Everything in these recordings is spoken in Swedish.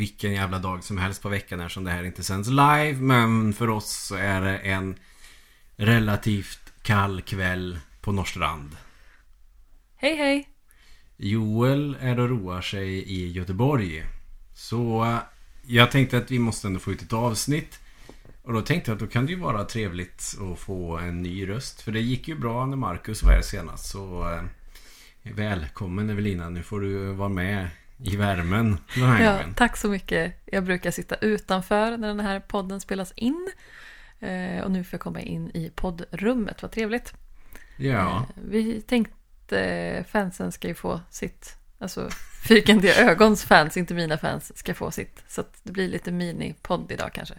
vilken jävla dag som helst på veckan eftersom det här inte sänds live. Men för oss så är det en relativt kall kväll på Norrstrand. Hej hej! Joel är och roar sig i Göteborg. Så jag tänkte att vi måste ändå få ut ett avsnitt. Och då tänkte jag att då kan det ju vara trevligt att få en ny röst. För det gick ju bra när Marcus var här senast. Så eh, välkommen Evelina. Nu får du vara med i värmen den här Ja, gången. tack så mycket. Jag brukar sitta utanför när den här podden spelas in. Eh, och nu får jag komma in i poddrummet, vad trevligt. Ja. Eh, vi tänkte, fansen ska ju få sitt, alltså fyrkantiga ögons fans, inte mina fans, ska få sitt. Så att det blir lite mini-podd idag kanske.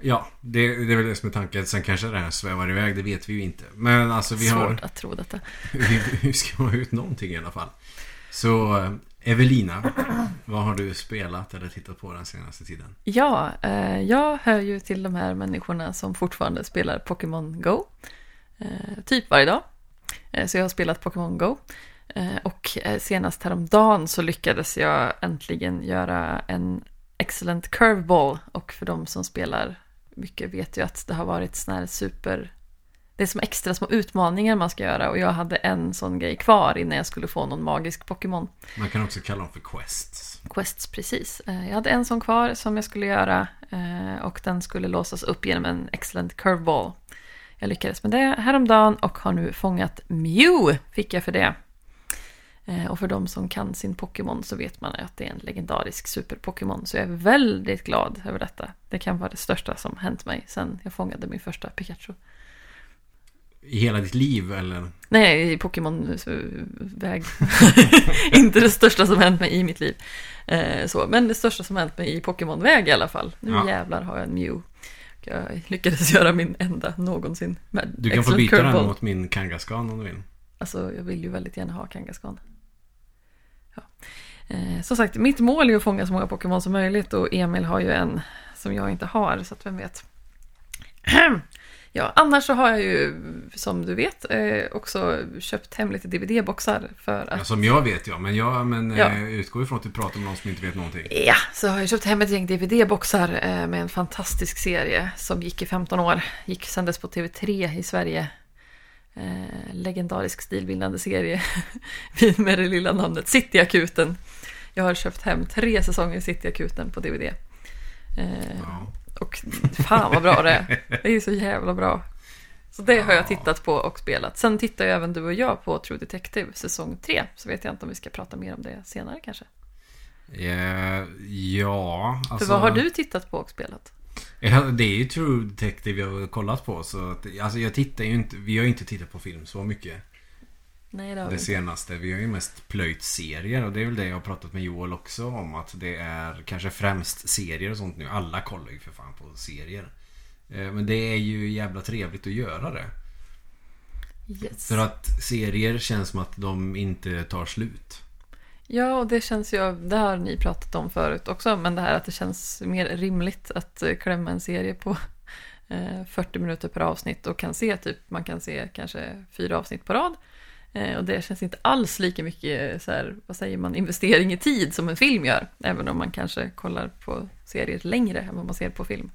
Ja, det, det är väl det som är tanken. Sen kanske det här svävar iväg, det vet vi ju inte. Men alltså vi Svårt har... att tro detta. Vi, vi ska ha ut någonting i alla fall. Så Evelina, vad har du spelat eller tittat på den senaste tiden? Ja, eh, jag hör ju till de här människorna som fortfarande spelar Pokémon Go. Eh, typ varje dag. Eh, så jag har spelat Pokémon Go. Eh, och eh, senast häromdagen så lyckades jag äntligen göra en excellent curveball. Och för de som spelar mycket vet ju att det har varit sån här super... Det är som extra små utmaningar man ska göra och jag hade en sån grej kvar innan jag skulle få någon magisk Pokémon. Man kan också kalla dem för quests. Quests, precis. Eh, Jag hade en sån kvar som jag skulle göra eh, och den skulle låsas upp genom en excellent curveball. Jag lyckades med det häromdagen och har nu fångat Mew, fick jag för det. Eh, Och för de som kan sin Pokémon så vet man att det är en legendarisk super-Pokémon. Så jag är väldigt glad över detta. Det kan vara det största som hänt mig sen jag fångade min första Pikachu. I hela ditt liv eller? Nej, i Pokémon-väg. Inte det största som hänt mig i mitt liv. Eh, så, men det största som hänt mig i Pokémon-väg i alla fall. Nu Ja. jävlar har jag en Mew. Jag lyckades göra min enda någonsin. Med Du kan få byta den curveball. mot min Kangaskhan om du vill. Alltså, jag vill ju väldigt gärna ha Kangaskhan. Ja. Eh, som sagt, mitt mål är att fånga så många Pokémon som möjligt och Emil har ju en som jag inte har, så att vem vet. Ja, annars så har jag ju, som du vet, eh, också köpt hem lite DVD-boxar för Ja, att... som jag vet ja, men jag men, Ja. eh, utgår ifrån att du pratar med någon som inte vet någonting. Ja, så har jag köpt hem ett gäng DVD-boxar eh, med en fantastisk serie som gick i 15 år. Gick sändes på TV3 i Sverige. Eh, legendarisk stilbildande serie med det lilla namnet Cityakuten. Jag har köpt hem tre säsonger Cityakuten på DVD. Eh, Ja. Och fan vad bra det är. Det är så jävla bra. Så det har jag tittat på och spelat. Sen tittar ju även du och jag på True Detective säsong 3. Så vet jag inte om vi ska prata mer om det senare kanske. Eh, ja, alltså. För vad har du tittat på och spelat? Ja, det är ju True Detective jag har kollat på. Så att, alltså jag tittar ju inte, vi har ju inte tittat på film så mycket. Nej, det Det senaste. Vi har ju mest plöjt serier och det är väl det jag har pratat med Joel också om. Att det är kanske främst serier och sånt nu. Alla kollar ju för fan på serier. Eh, Men det är ju jävla trevligt att göra det. Yes. För att serier känns som att de inte tar slut. Ja, och det känns ju, det har ni pratat om förut också, men det här att det känns mer rimligt att eh, klämma en serie på eh, 40 minuter per avsnitt och kan se typ, man kan se kanske fyra avsnitt på rad. Eh, Och det känns inte alls lika mycket eh, så här, vad säger man, investering i tid som en film gör. Även om man kanske kollar på serier längre än vad man ser på film.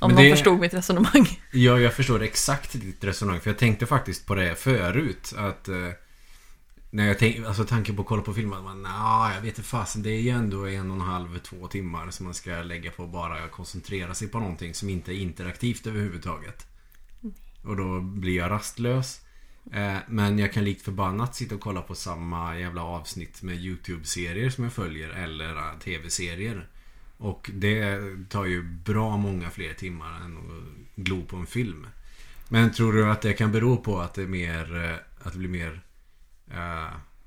Om Men någon det- förstod mitt resonemang. Ja, jag förstår exakt ditt resonemang. För jag tänkte faktiskt på det förut. Att eh, när jag tänkte, alltså tanken på att kolla på filmer. Man, nah, jag vet inte fasen. Det är ju ändå en och en halv, två timmar som man ska lägga på att bara koncentrera sig på någonting som inte är interaktivt överhuvudtaget. Och då blir jag rastlös. Eh, men jag kan likt förbannat sitta och kolla på samma jävla avsnitt med YouTube-serier som jag följer. Eller eh, TV-serier. Och det tar ju bra många fler timmar än att glo på en film. Men tror du att det kan bero på att det är mer, eh, att det blir mer,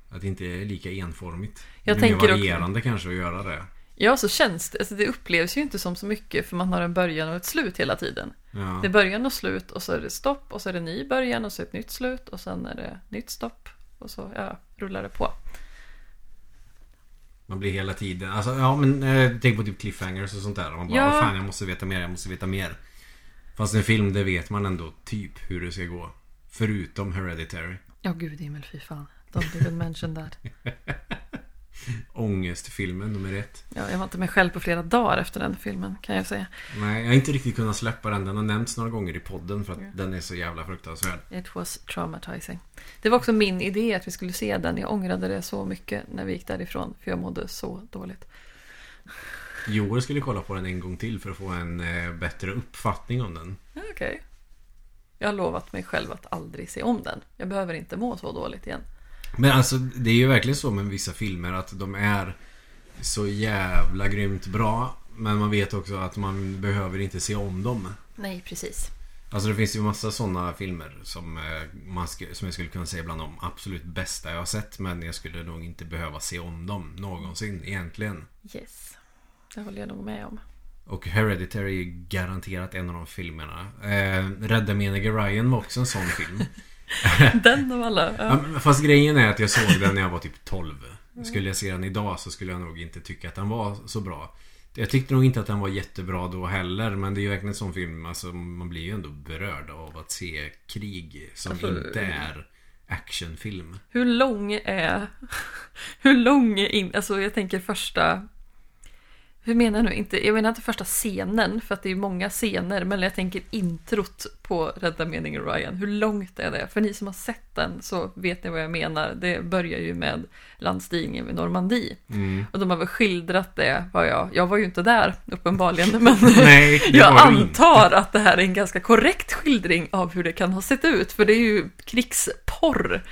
att det inte är lika enformigt? Jag det blir mer också- varierande kanske att göra det. Ja, så känns det. Alltså, det upplevs ju inte som så mycket för man har en början och ett slut hela tiden. Ja. Det är början och slut och så är det stopp och så är det ny början och så ett nytt slut och sen är det nytt stopp och så ja, rullar det på. Man blir hela tiden, alltså ja men eh, tänk på typ cliffhangers och sånt där. Man bara, Ja. "Vad fan jag måste veta mer, jag måste veta mer. Fast en film, det vet man ändå typ hur det ska gå. Förutom Hereditary. Ja, gud Emil, fy fan. Don't even mention that. Ångestfilmen nummer ett. Ja, jag var inte mig själv på flera dagar efter den filmen kan jag säga. Nej, jag har inte riktigt kunnat släppa den. Den har nämnts några gånger i podden för att Ja. den är så jävla fruktansvärd. It was traumatizing. Det var också min idé att vi skulle se den. Jag ångrade det så mycket när vi gick därifrån. För jag mådde så dåligt. Joel skulle kolla på den en gång till för att få en eh, bättre uppfattning om den. Okej. Jag har lovat mig själv att aldrig se om den. Jag behöver inte må så dåligt igen. Men alltså, det är ju verkligen så med vissa filmer att de är så jävla grymt bra. Men man vet också att man behöver inte se om dem. Nej, precis. Alltså det finns ju massa sådana filmer som, eh, man sk- som jag skulle kunna säga bland de absolut bästa jag har sett. Men jag skulle nog inte behöva se om dem någonsin egentligen. Yes. Det håller jag nog med om. Och Hereditary är garanterat en av de filmerna. Eh, Rädda menige Ryan var också en sån film. Den av alla. Ja, Fast grejen är att jag såg den när jag var typ 12. Skulle jag se den idag så skulle jag nog inte tycka att den var så bra. Jag tyckte nog inte att den var jättebra då heller. Men det är ju verkligen en sån film. Alltså, man blir ju ändå berörd av att se krig som Alltså, inte är actionfilm. Hur lång är... Hur lång är in... Alltså jag tänker första... Hur menar nu? Inte, jag menar inte första scenen, för att det är många scener, men jag tänker introt på Rädda meningen Ryan. Hur långt är det? För ni som har sett den så vet ni vad jag menar. Det börjar ju med landstigningen vid Normandie. Mm. Och de har väl skildrat det, vad jag, jag var ju inte där uppenbarligen, men Nej, jag du antar att det här är en ganska korrekt skildring av hur det kan ha sett ut, för det är ju krigsporr.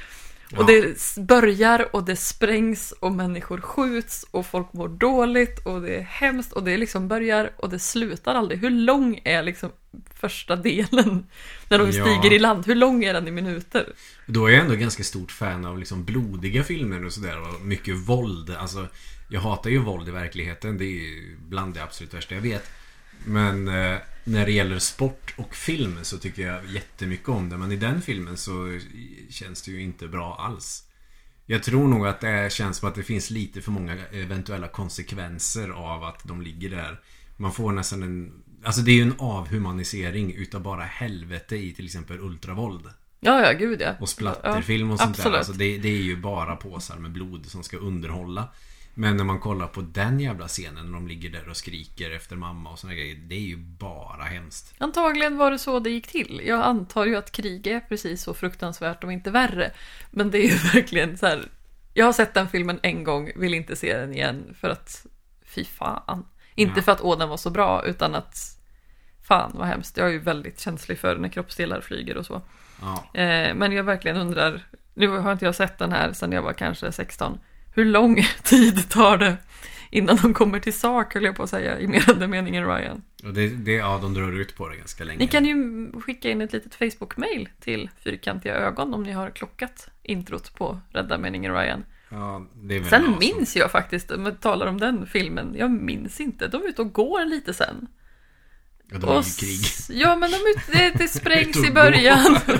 Ja. Och det börjar och det sprängs och människor skjuts och folk mår dåligt och det är hemskt och det liksom börjar och det slutar aldrig. Hur lång är liksom första delen när de Ja. stiger i land? Hur lång är den i minuter? Då är jag ändå ganska stort fan av liksom blodiga filmer och sådär och mycket våld. Alltså, jag hatar ju våld i verkligheten. Det är ju bland det absolut värsta jag vet. Men eh, när det gäller sport och film så tycker jag jättemycket om det. Men i den filmen så känns det ju inte bra alls. Jag tror nog att det känns som att det finns lite för många eventuella konsekvenser av att de ligger där. Man får nästan en... Alltså det är ju en avhumanisering utav bara helvete i till exempel ultravåld. Ja, ja, gud ja. Och splatterfilm och sånt där. absolut. Alltså det, det är ju bara påsar med blod som ska underhålla. Men när man kollar på den jävla scenen när de ligger där och skriker efter mamma och såna grejer. Det är ju bara hemskt. Antagligen var det så det gick till. Jag antar ju att krig är precis så fruktansvärt, om inte värre. Men det är ju verkligen så här. Jag har sett den filmen en gång, vill inte se den igen för att fy fan. Inte Ja. för att åh, den var så bra, utan att fan vad hemskt. Jag är ju väldigt känslig för när kroppsdelar flyger och så. Ja. Eh, men jag verkligen undrar, nu har inte jag sett den här sedan jag var kanske 16. Hur lång tid tar det innan de kommer till sak, höll jag på att säga, i menade meningen Ryan? Och det, det, ja, de drar ut på det ganska länge. Ni kan ju skicka in ett litet Facebook-mail till Fyrkantiga ögon om ni har klockat introt på Rädda meningen Ryan. Ja, är Sen så. minns jag faktiskt, om jag talar om den filmen, jag minns inte. De är ute och går lite sen. Ja, det var Och ju krig. Ja, men de är det, det sprängs i början.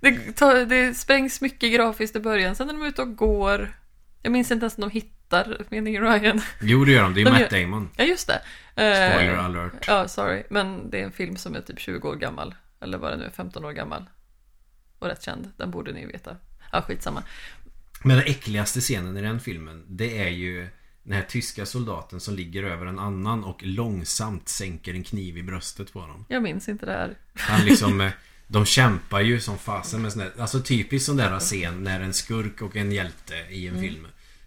Det, tar, det sprängs mycket grafiskt i början. Sen är de ute och går. Jag minns inte ens om de hittar meningen Ryan. Jo, det gör de. Det är ju De Matt gör- Damon. Ja, just det. Eh, Spoiler alert. Ja, sorry. Men det är en film som är typ 20 år gammal. Eller vad det nu är, 15 år gammal. Och rätt känd. Den borde ni veta. Ja, skitsamma. Men den äckligaste scenen i den filmen Det är ju Den här tyska soldaten som ligger över en annan och långsamt sänker en kniv i bröstet på honom Jag minns inte det här. Han liksom eh, De kämpar ju som fasen med sån där, Alltså typiskt sån där scen när en skurk och en hjälte i Mm. en film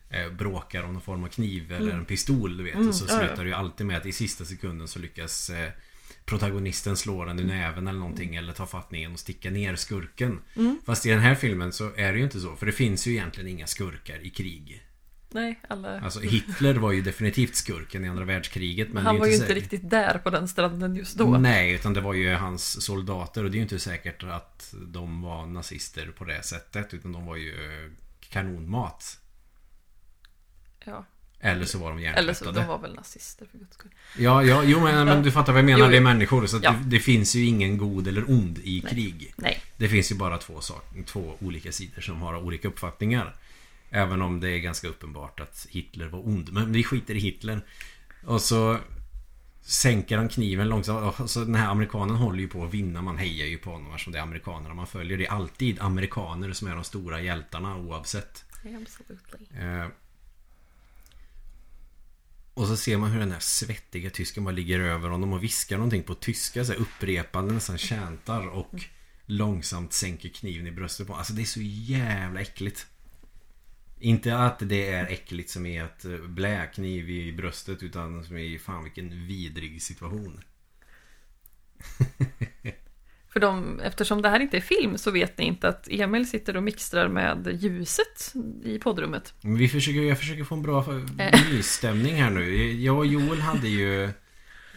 eh, Bråkar om någon form av kniv eller en pistol du vet och så Mm, ja, ja. slutar det ju alltid med att i sista sekunden så lyckas eh, Protagonisten slå den i näven eller någonting eller ta fattningen och sticka ner skurken Mm. Fast i den här filmen så är det ju inte så För det finns ju egentligen inga skurkar i krig Nej, alla... Alltså Hitler var ju definitivt skurken i andra världskriget men han var ju inte säkert- riktigt där på den stranden just då. Nej, utan det var ju hans soldater och det är ju inte säkert att de var nazister på det sättet utan de var ju eh, kanonmat. Ja. Eller så var de Eller så, hjärntvättade. de var väl nazister för guds skull. Ja, ja, jo men, men du fattar vad jag menar. Jo, Det är människor så Ja. det, det finns ju ingen god eller ond i Nej. krig. Nej. Det finns ju bara två, sak, två olika sidor som har olika uppfattningar. Även om det är ganska uppenbart att Hitler var ond. Men vi skiter i Hitler. Och så sänker han kniven långsamt. Och så den här amerikanen håller ju på att vinna. Man hejar ju på honom eftersom det är amerikanerna man följer. Det är alltid amerikaner som är de stora hjältarna oavsett. Absolutely. Eh, och så ser man hur den här svettiga tysken bara ligger över honom och viskar någonting på tyska. Så här upprepande, nästan tjäntar och långsamt sänker kniven i bröstet på Alltså det är så jävla äckligt. Inte att det är äckligt som är att eh, blä kniv i bröstet utan som är fan vilken vidrig situation. För de, eftersom det här inte är film så vet ni inte att Emil sitter och mixtrar med ljuset i poddrummet. Men vi försöker, jag försöker få en bra Eh. mysstämning här nu. Jag och Joel hade ju eh,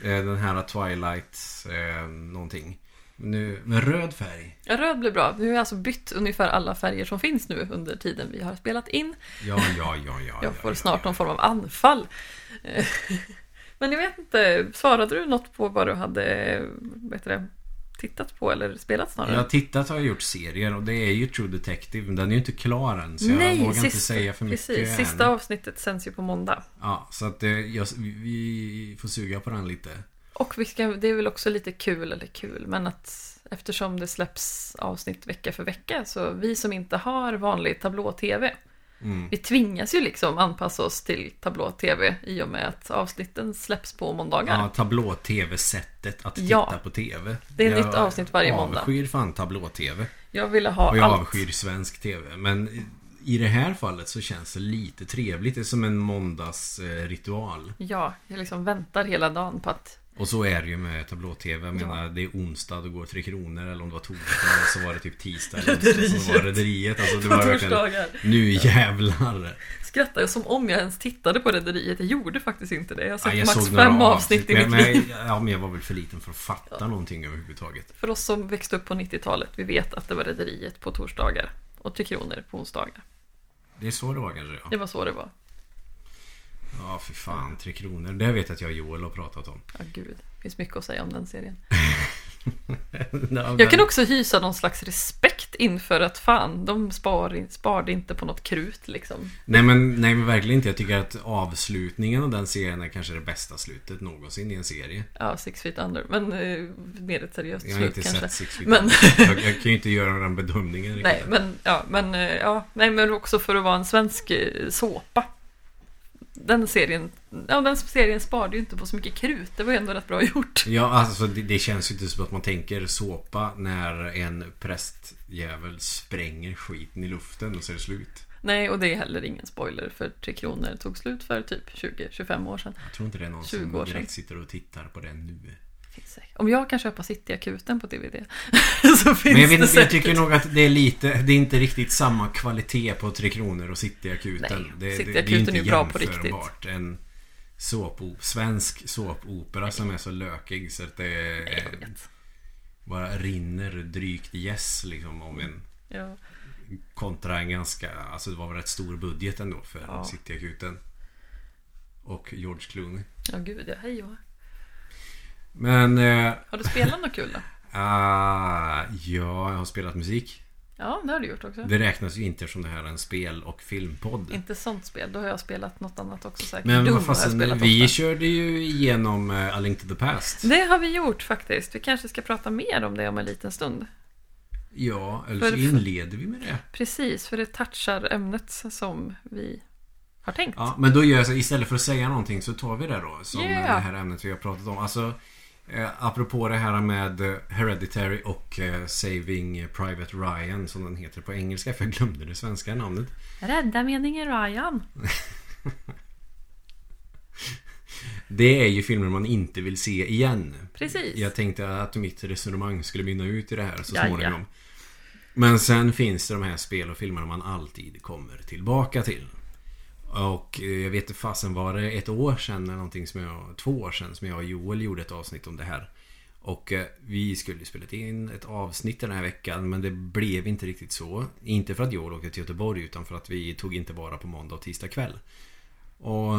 den här Twilight eh, någonting. Nu, med röd färg. Ja, röd blir bra. Vi har alltså bytt ungefär alla färger som finns nu under tiden vi har spelat in. Ja, ja, ja, ja. Jag ja, får ja, snart ja. någon form av anfall. Men jag vet inte, svarade du något på vad du hade det, tittat på eller spelat snarare? Jag har tittat har jag gjort serier och det är ju True Detective men den är ju inte klar än så jag Nej, vågar inte sista- säga för mycket precis, än. sista avsnittet sänds ju på måndag. Ja, så att eh, jag, vi får suga på den lite. Och vi ska, det är väl också lite kul, eller kul, men att eftersom det släpps avsnitt vecka för vecka så vi som inte har vanlig tablå-tv Mm. vi tvingas ju liksom anpassa oss till tablå-tv i och med att avsnitten släpps på måndagar. Ja, tablå-tv-sättet att titta Ja. på tv. Det är ett Jag nytt avsnitt varje måndag. avskyr fan tablå-tv. Jag ville ha Och jag allt. avskyr svensk tv. Men i- i det här fallet så känns det lite trevligt. Det är som en måndagsritual. Ja, jag liksom väntar hela dagen på att Och så är det ju med tablå-tv. Jag Ja. menar, det är onsdag, då går Tre Kronor. Eller om det var torsdag, så var det typ tisdag. Eller onsdag, så var Rederiet. Alltså det var verkligen... Nu jävlar! skrattar jag som om jag ens tittade på Rederiet. Jag gjorde faktiskt inte det. Jag har sett Ja, jag max fem avsnitt i men, mitt liv. men, Ja, men jag var väl för liten för att fatta någonting överhuvudtaget. För oss som växte upp på 90-talet, vi vet att det var Rederiet på torsdagar och Tre Kronor på onsdagar. Det är så det var kanske, Det ja. var så det var. Ja, för fan. Tre Kronor. Det vet jag att jag och Joel har pratat om. Ja, gud. Det finns mycket att säga om den serien. Ja, Jag kan också hysa någon slags respekt inför att fan, de spar, sparade inte på något krut liksom. Nej men, nej men verkligen inte. Jag tycker att avslutningen av den serien är kanske det bästa slutet någonsin i en serie. Ja, Six Feet Under. Men eh, mer ett seriöst Jag har slut inte kanske. sett Six Feet Men- Under. jag, jag kan ju inte göra den bedömningen riktigt. Nej, men ja, men eh, ja, nej, men också för att vara en svensk eh, såpa. Den serien, ja, den serien sparade ju inte på så mycket krut. Det var ju ändå rätt bra gjort. Ja, alltså det, det känns ju inte som att man tänker såpa när en prästjävel spränger skiten i luften och så är det slut. Nej, och det är heller ingen spoiler för Tre Kronor tog slut för typ 20-25 år sedan. Jag tror inte det är någon 20 som direkt sitter och tittar på det nu. Säkert. Om jag kan köpa Cityakuten på DVD så finns Men jag, vet, det inte, jag säkert. tycker nog att det är lite Det är inte riktigt samma kvalitet på Tre Kronor och Cityakuten. Nej, det, Cityakuten det är ju bra på riktigt. En svensk såpopera som är så lökig så att det Nej, är, bara rinner drygt gäss liksom om en Ja. kontra en ganska, alltså det var väl rätt stor budget ändå för Ja. Cityakuten. Och George Clooney. ja, gud ja. Hej Johan. Men, eh, Har du spelat något kul då? ah, ja, jag har spelat musik. Ja, det har du gjort också. Det räknas ju inte som det här är en spel och filmpodd. Inte sånt spel, då har jag spelat något annat också säkert. Men Doom vad fasen, vi ofta. körde ju igenom eh, A Link to the Past. Det har vi gjort faktiskt. Vi kanske ska prata mer om det om en liten stund. Ja, eller För- så inleder vi med det. Precis, för det touchar ämnet som vi har tänkt. Ja, men då gör jag så istället för att säga någonting så tar vi det då. Som Yeah. det här ämnet vi har pratat om. Alltså, eh, apropå det här med eh, Hereditary och eh, Saving Private Ryan som den heter på engelska. För jag glömde det svenska namnet. Rädda meningen Ryan. Det är ju filmer man inte vill se igen. Precis. Jag tänkte att mitt resonemang skulle mynna ut i det här så småningom. Men sen finns det de här spel och filmerna man alltid kommer tillbaka till. Och eh, jag vet inte fasen var det ett år sedan eller någonting som jag, två år sedan som jag och Joel gjorde ett avsnitt om det här. Och eh, vi skulle spela in ett avsnitt den här veckan men det blev inte riktigt så. Inte för att Joel åkte till Göteborg utan för att vi tog inte bara på måndag och tisdag kväll. Och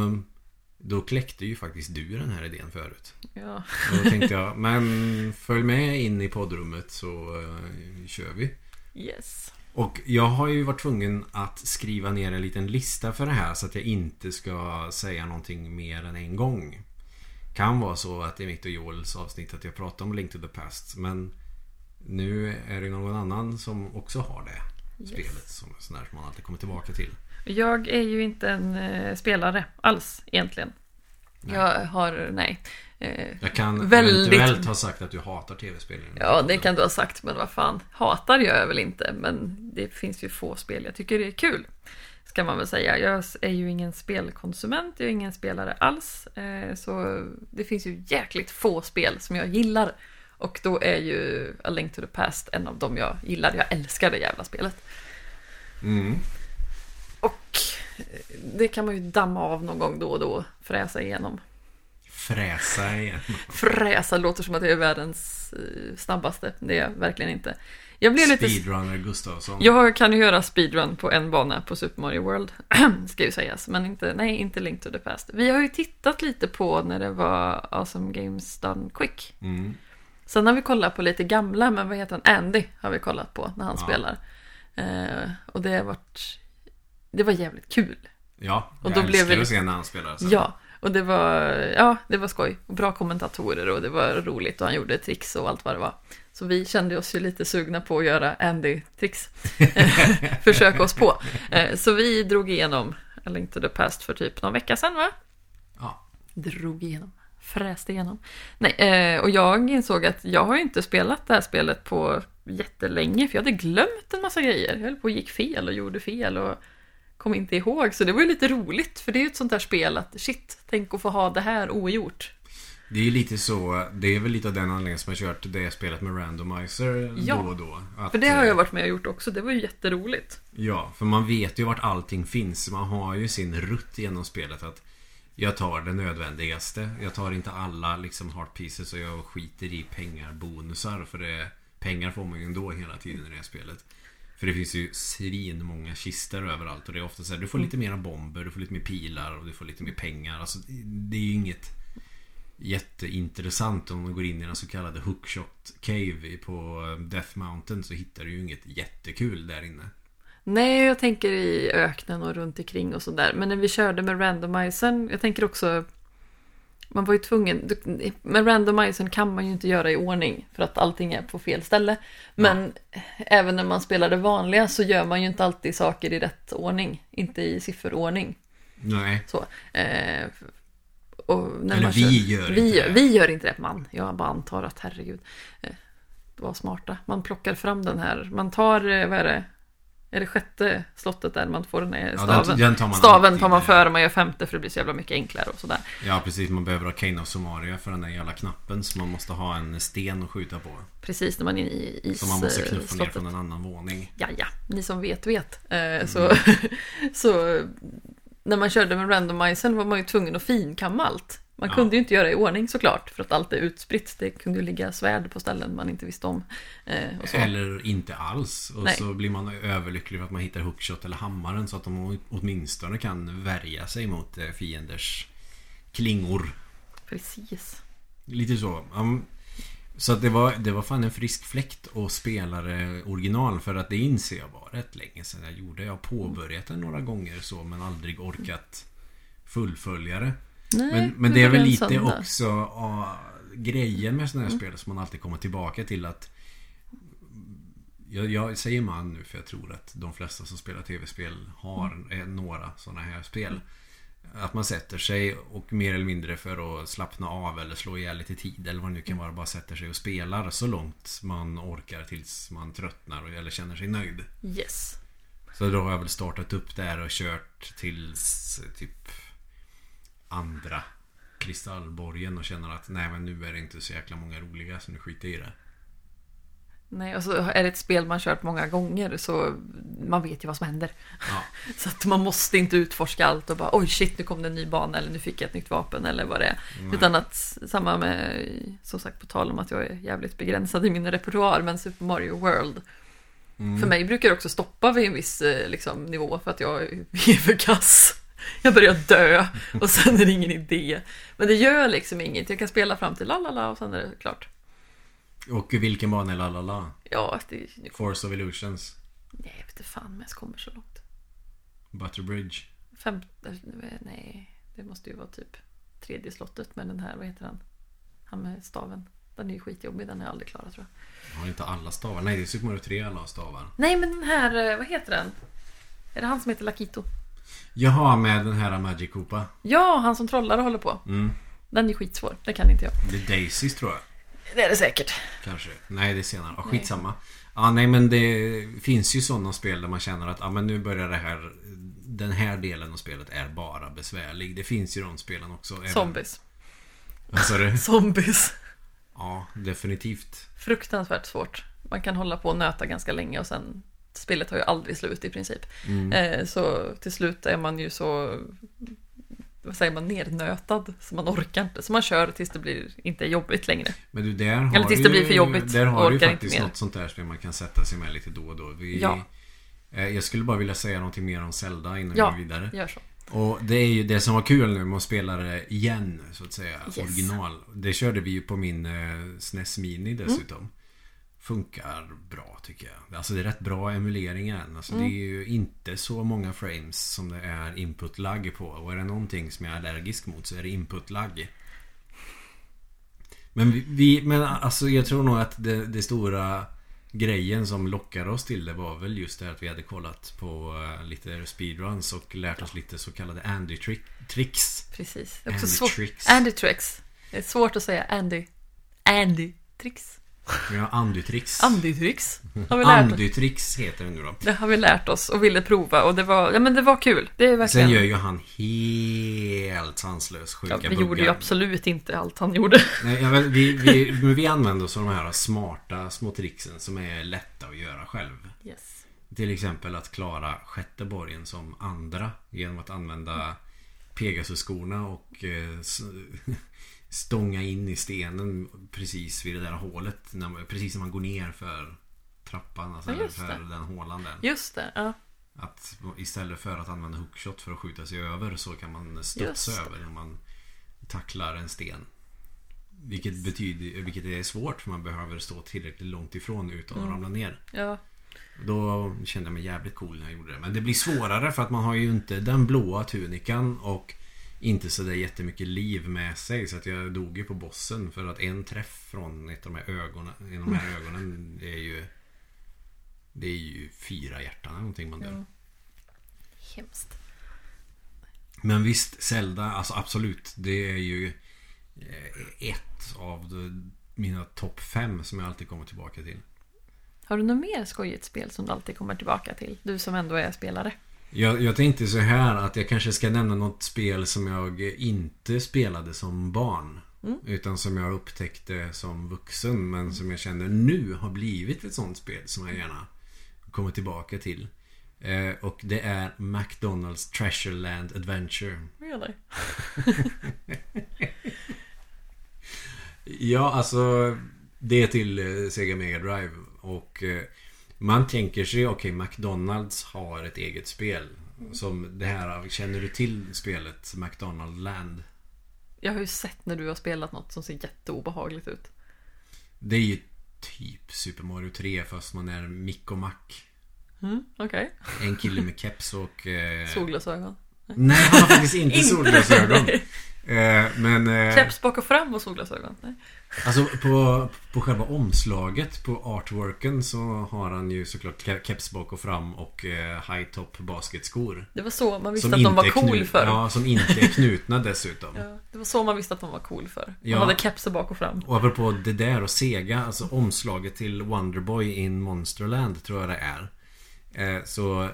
då kläckte ju faktiskt du den här idén förut. Ja. Och då tänkte jag, men följ med in i poddrummet så eh, kör vi. Yes. Och jag har ju varit tvungen att skriva ner en liten lista för det här så att jag inte ska säga någonting mer än en gång. Kan vara så att är mitt och Joels avsnitt att jag pratar om Link to the Past men nu är det någon annan som också har det. spelet som sån där som man alltid kommer tillbaka till. Jag är ju inte en eh, spelare alls egentligen. Nej. Jag har, nej. Eh, Jag kan Väldigt- eventuellt ha sagt att du hatar tv-spel. ja, det kan du ha sagt, men vad fan. Hatar gör jag väl inte, men det finns ju få spel jag tycker det är kul. Ska man väl säga. Jag är ju ingen spelkonsument, jag är ingen spelare alls. Eh, så det finns ju jäkligt få spel som jag gillar. Och då är ju A Link to the Past en av dem jag gillar. Jag älskar det jävla spelet. Mm. Och eh, det kan man ju damma av någon gång då och då, fräsa igenom. Fräsa igen. Fräsa låter som att jag är världens eh, snabbaste. Det är jag verkligen inte. Jag blev lite... Speedrunner Gustavsson. Jag kan ju göra speedrun på en bana på Super Mario World, ska ju sägas. Men inte, nej, inte Link to the Past. Vi har ju tittat lite på när det var Awesome Games Done Quick. Mm. Sen har vi kollat på lite gamla, men vad heter han? Andy har vi kollat på när han Ja. spelar. Eh, och det har varit... Det var jävligt kul. Ja, Och jag då blev älskar vi- att se när han spelar. Så. Ja, och det var, ja, det var skoj. Bra kommentatorer och det var roligt och han gjorde tricks och allt vad det var. Så vi kände oss ju lite sugna på att göra Andy-tricks. Försöka oss på. Eh, Så vi drog igenom A Link to the Past för typ någon vecka sedan va? Ja. Drog igenom. Fräste igenom. Nej, eh, och jag insåg att jag har ju inte spelat det här spelet på jättelänge för jag hade glömt en massa grejer. Jag höll på och gick fel och gjorde fel och kom inte ihåg. Så det var ju lite roligt för det är ju ett sånt där spel att shit, tänk att få ha det här ogjort. Det är ju lite så, det är väl lite av den anledningen som jag kört det spelet med randomizer Ja, då och då. Att, För det har eh, jag varit med och gjort också, det var ju jätteroligt. Ja, för man vet ju vart allting finns. Man har ju sin rutt genom spelet att jag tar det nödvändigaste. Jag tar inte alla liksom heart pieces och jag skiter i pengar, bonusar. För det, pengar får man ju ändå hela tiden i det här spelet. För det finns ju svin många kistor överallt och det är ofta så här, du får lite mera bomber, du får lite mer pilar och du får lite mer pengar. Alltså, det är ju inget jätteintressant om man går in i den så kallade Hookshot Cave på eh, Death Mountain så hittar du ju inget jättekul där inne. Nej, jag tänker i öknen och runt omkring och sådär. Men när vi körde med randomizern, jag tänker också... Man var ju tvungen... Med randomizern kan man ju inte göra i ordning för att allting är på fel ställe. Men även när man spelar det vanliga så gör man ju inte alltid saker i rätt ordning. Inte i sifferordning. Nej. Så. Eh, och när Eller man vi kör- gör vi, gör- det. Vi gör inte det, man. Jag bara antar att herregud. Eh, var smarta. Man plockar fram den här. Man tar, eh, vad är det? Är det sjätte slottet där man får den här Ja, staven? den, den tar man staven tar man före, man gör femte för det blir så jävla mycket enklare och sådär. Ja precis, man behöver ha Kane of Somaria för den där jävla knappen så man måste ha en sten att skjuta på. Precis när man är i is, Som man måste eh, knuffa ner slottet. från en annan våning. Ja, ja, ni som vet vet. Mm. Eh, så, så när man körde med randomizern var man ju tvungen att finkamma allt. Man Ja. kunde ju inte göra i ordning såklart, för att allt är utspritt. Det kunde ju ligga svärd på ställen man inte visste om. Eh, och. Eller inte alls. Och Nej. så blir man överlycklig för att man hittar hookshot eller hammaren så att de åtminstone kan värja sig mot eh, fienders klingor. Precis. Lite så. Så att det var, det var fan en frisk fläkt att spela det original för att det inser jag var rätt länge sedan jag gjorde. Jag har påbörjat det några gånger så men aldrig orkat fullfölja det. Nej, Men, men det är väl lite söndag. också ja, grejen med sådana här spel som man alltid kommer tillbaka till att jag, jag säger man nu för jag tror att de flesta som spelar tv-spel har eh, några sådana här spel. Att man sätter sig och mer eller mindre för att slappna av eller slå ihjäl lite tid eller vad det nu kan vara bara sätter sig och spelar så långt man orkar tills man tröttnar eller känner sig nöjd. Yes. Så då har jag väl startat upp där och kört tills typ andra kristallborgen och känner att nej men nu är det inte så jäkla många roliga så nu skiter jag i det. Nej, och så är det ett spel man kört många gånger så man vet ju vad som händer. Ja, Så att man måste inte utforska allt och bara oj shit nu kom det en ny bana eller nu fick jag ett nytt vapen eller vad det är. Nej. Utan att samma med, som sagt på tal om att jag är jävligt begränsad i min repertoar, men Super Mario World. Mm. För mig brukar det också stoppa vid en viss eh, liksom, nivå för att jag är för kass. Jag börjar dö och sen är det ingen idé. Men det gör liksom inget, jag kan spela fram till lalala och sen är det klart. Och vilken bana är lalala? Ja, det, Force of Illusions. nej, jag vet inte fan om jag kommer så långt. Butterbridge. Fem, eh, nej, det måste ju vara typ tredje slottet med den här, vad heter han? Han med staven. Den är ju skitjobbig, den har jag aldrig klarat tror jag. Har inte alla stavar? Nej, det är Super Mario 3 alla har stavar. Nej men den här, eh, vad heter den? Är det han som heter Lakito? Jaha, med den här Magic Koopa. Ja, han som trollar och håller på. Mm. Den är skitsvår, det kan inte jag. Det är Daisys tror jag. Det är det säkert. Kanske. Nej, det är senare. Nej. skitsamma. Ja, nej men det finns ju sådana spel där man känner att ja, men nu börjar det här Den här delen av spelet är bara besvärlig. Det finns ju de spelen också. Även- Zombies. Vad sa du? Zombies. Ja, definitivt. Fruktansvärt svårt. Man kan hålla på och nöta ganska länge och sen Spelet har ju aldrig slut i princip. Mm. Eh, så till slut är man ju så vad säger man, nernötad. Så man orkar inte. Så man kör tills det blir inte jobbigt längre. Men du, där har Eller tills det blir för jobbigt Där har du ju faktiskt något sånt där spel man kan sätta sig med lite då och då. Vi, Ja. eh, Jag skulle bara vilja säga någonting mer om Zelda innan Ja. vi går vidare. Gör så. Och det är ju det som var kul nu med att spela det igen, så att säga. Yes. Original. Det körde vi ju på min eh, SNES Mini dessutom. Mm. Funkar bra tycker jag. Alltså det är rätt bra emulering i den. Alltså Mm. det är ju inte så många frames som det är input lag på. Och är det någonting som jag är allergisk mot så är det input lag. Men vi, vi men alltså jag tror nog att det, det stora grejen som lockade oss till det var väl just det att vi hade kollat på eh, lite speedruns och lärt oss lite så kallade Andy-tricks. Precis. Det är också Andy svårt. tricks. Andy tricks. Det är svårt att säga Andy. Andy tricks. Ja, Andy-tricks. Andy tricks. Har vi lärt oss. Andy-tricks heter det nu då. Det har vi lärt oss och ville prova och det var, ja men det var kul. Det är verkligen. Sen gör ju han helt sanslös sjuka ja, vi buggar. gjorde ju absolut inte allt han gjorde. Nej, jag vet, vi, vi, men vi använder oss av de här smarta små tricksen som är lätta att göra själv. Yes. Till exempel att klara sjätte borgen som andra genom att använda Pegasus-skorna och eh, stånga in i stenen precis vid det där hålet. När man, precis när man går ner för trappan, alltså Ja, för det. den hålan där. Just det, ja. Att istället för att använda hookshot för att skjuta sig över så kan man studsa över när man tacklar en sten. Vilket betyder, vilket är svårt för man behöver stå tillräckligt långt ifrån utan att Mm. ramla ner. Ja, Då kände jag mig jävligt cool när jag gjorde det. Men det blir svårare för att man har ju inte den blåa tunikan och inte sådär jättemycket liv med sig. Så att jag dog ju på bossen för att en träff från ett av de här ögonen, en av de här ögonen det är ju Det är ju fyra hjärtan eller någonting man dör. Ja. hemskt. Men visst, Zelda, alltså absolut. Det är ju eh, ett av mina topp fem som jag alltid kommer tillbaka till. Har du något mer skojigt spel som du alltid kommer tillbaka till? Du som ändå är spelare. Jag, jag tänkte så här att jag kanske ska nämna något spel som jag inte spelade som barn. Mm. Utan som jag upptäckte som vuxen men som jag känner nu har blivit ett sånt spel som jag gärna kommer tillbaka till. Eh, och det är McDonalds Treasureland Adventure. Really? Ja, alltså det är till eh, Sega Mega Drive och eh, man tänker sig, okej McDonalds har ett eget spel. Som det här, känner du till spelet McDonald Land? Jag har ju sett när du har spelat något som ser jätteobehagligt ut. Det är ju typ Super Mario 3 fast man är Mick och Mac. Mm, Okej. En kille med keps och... Eh, Solglasögon. Nej, han har faktiskt inte, Inte solglasögon. Eh, men... Eh, Keps bak och fram och solglasögon. Nej. Alltså på, på själva omslaget på artworken så har han ju såklart ke- keps bak och fram och eh, high top basketskor. Det var så man visste att de var cool knu- för. Ja, som inte är knutna dessutom. Ja, det var så man visste att de var cool för. De Ja. hade kepsar bak och fram. Och apropå det där och Sega, alltså omslaget till Wonderboy in Monsterland tror jag det är. Eh, så